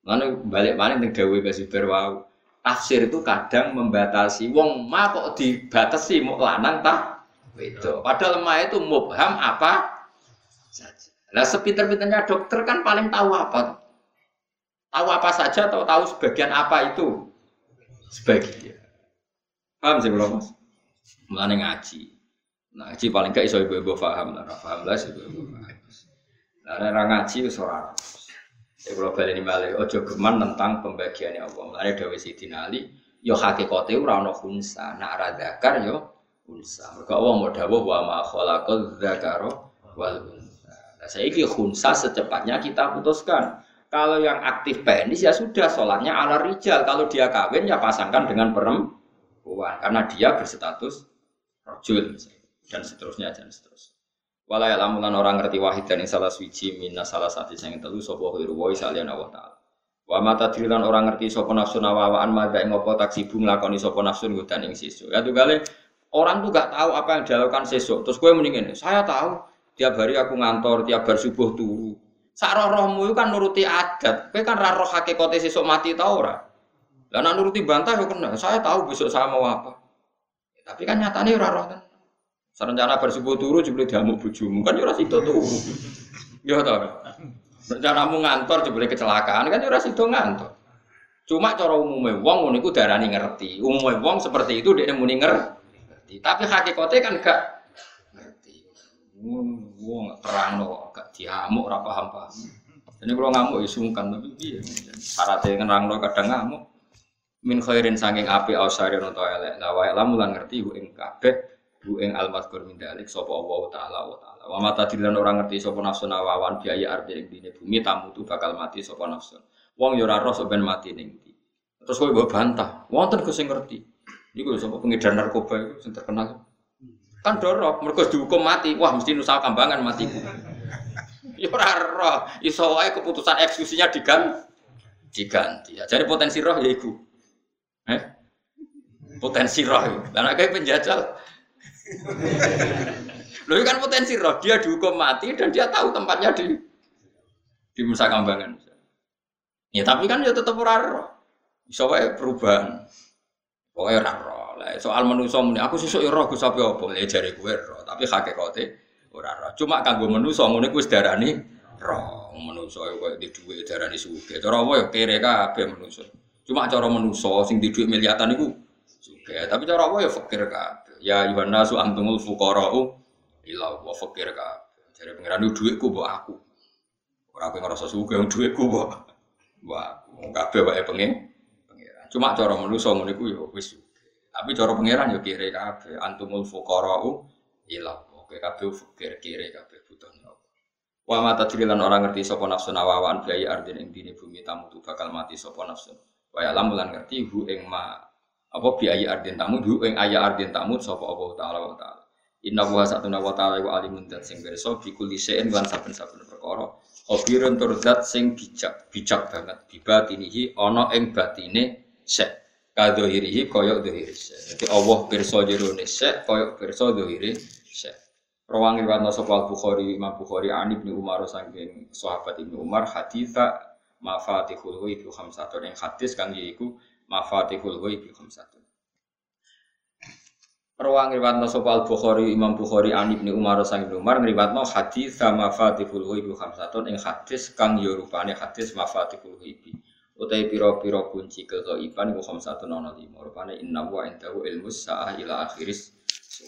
Lalu balik balik ning Dawe Basuber wau tafsir itu kadang membatasi. Wong ma kok dibatasi mau lanang tak? Itu padahal ma itu mubham apa saja. Lah sepinter-pinternya dokter kan paling tahu apa? Tahu apa saja atau tahu sebagian apa itu? Sebagian. Paham sih belum mas? Mulane ngaji. Nah, ngaji paling gak iso ibu-ibu paham lah paham lah sih ibu-ibu nah ngaji ora Ya kalau balik balik, ojo geman tentang pembagiannya Allah. Mulai Dawi Sidina Ali, yo hakikote ora ono hunsa, nak zakar yo hunsa. Mergo Allah mau dawuh wa ma khalaqal zakaro wal unsa. Nah, saiki hunsa secepatnya kita putuskan. Kalau yang aktif penis ya sudah sholatnya ala rijal. Kalau dia kawin ya pasangkan dengan perempuan karena dia berstatus rojul dan seterusnya dan seterusnya. Walaya lamulan orang ngerti wahid dan salah suci minna salah satu yang telu sopo hiru woi salian Allah taala. Wa mata drilan orang ngerti sopo nafsu nawawaan mada ing apa taksibu nglakoni sopo nafsu nggodan ing sesuk. Ya tuh kali orang tuh gak tahu apa yang dilakukan sesuk. Terus gue mendingin, saya tahu tiap hari aku ngantor, tiap bar subuh turu. Sak rohmu itu kan nuruti adat. Kowe kan ra roh hakikate sesuk mati ta ora? Lah nuruti bantah yo kena. Saya tahu besok saya mau apa. Ya, tapi kan nyatane ora roh kan. Serencana bersubuh turu jebule diamuk bojomu kan yo ora sida turu. Yo ta. Rencanamu ngantor jebule kecelakaan kan yo ora sida ngantor. Cuma cara umumnya wong ngono iku darani ngerti. Umumnya wong seperti itu dia muni ngerti. Tapi hakikatnya kan gak Wong terang no, gak diamuk ora paham paham. Jadi kalau ngamuk ya sungkan tapi piye? Syaratnya ngerang no kadang ngamuk. Min khairin saking api ausari noto elek. Lah wae lamulan ngerti bu ing bu ing almazkur min dalik sapa Allah taala wa taala. Wa mata dilan orang ngerti sapa nafsu nawawan biaya arti ing dine bumi tamu tu bakal mati sapa nafsu. Wong yo ora ben mati ning ndi. Terus kowe mbok bantah. Wonten Gus sing ngerti. Niku sapa pengedar narkoba itu sing terkenal. Kan dorok, mereka dihukum mati. Wah, mesti nusa kambangan mati. Ya ora roh, iso wae keputusan eksekusinya diganti. Diganti. Ya, jadi potensi roh ya iku. Eh? Potensi roh. Dan kayak penjajal. [laughs] Loh kan potensi roh, dia dihukum mati dan dia tahu tempatnya di di Nusa Kambangan. Ya tapi kan ya tetap ora roh. Iso wae perubahan. Pokoknya ora roh. Lah soal manusa muni aku sesuk ya roh Gus apa apa le jare kowe roh, tapi hakikate ora roh. Cuma kanggo manusa ngene kuwi darani roh. Manusa koyo di dhuwit darani sugih. Cara apa ya kere kabeh manusa. Cuma cara manusa sing di dhuwit miliatan iku sugih. Tapi cara apa ya fakir kabeh. Ya ayuhan nasu antumul fuqara'u ila wa fakir kabeh. Jare pangeran dhuwitku mbok aku. Ora kowe ngrasa sugih dhuwitku mbok mbok aku. Kabeh wae pengen Cuma cara manusa ngene ku ya wis tapi cara pangeran yo kire kabeh antumul fuqara'u ila Oke kabeh fakir kire kabeh butuh. Wa mata lan orang ngerti sapa nafsu nawawan biaya ardin ing dine bumi tamu tu bakal mati sapa nafsu. Wa ya lan ngerti hu ing ma apa biaya ardin tamu hu ing aya ardin tamu sapa Allah taala wa taala. Inna wa satuna wa ta'ala wa alimun dat sing berso bi kulli shay'in lan saben-saben perkara. Khabirun tur sing bijak, bijak banget. Bibatinihi ana ing batine sek kadohirihi koyok dohiri Jadi Allah pirsa jerone sek koyok pirsa dohiri sek. Rawang riwayat sapa Bukhari Imam Bukhari Ani bin Umar saking sahabat Ibnu Umar haditha mafatihul ghaib khamsatun yang hadis kang yaiku mafatihul ghaib khamsatun. Rawang riwayat sapa Bukhari Imam Bukhari Ani bin Umar saking Ibnu Umar ngriwatno haditha mafatihul ghaib khamsatun yang hadis kang yo rupane hadis mafatihul ghaib utai piro-piro kunci kegaiban iku satu nono lima. Rupane inna wa indahu ilmu sa'ah ila akhiris. So,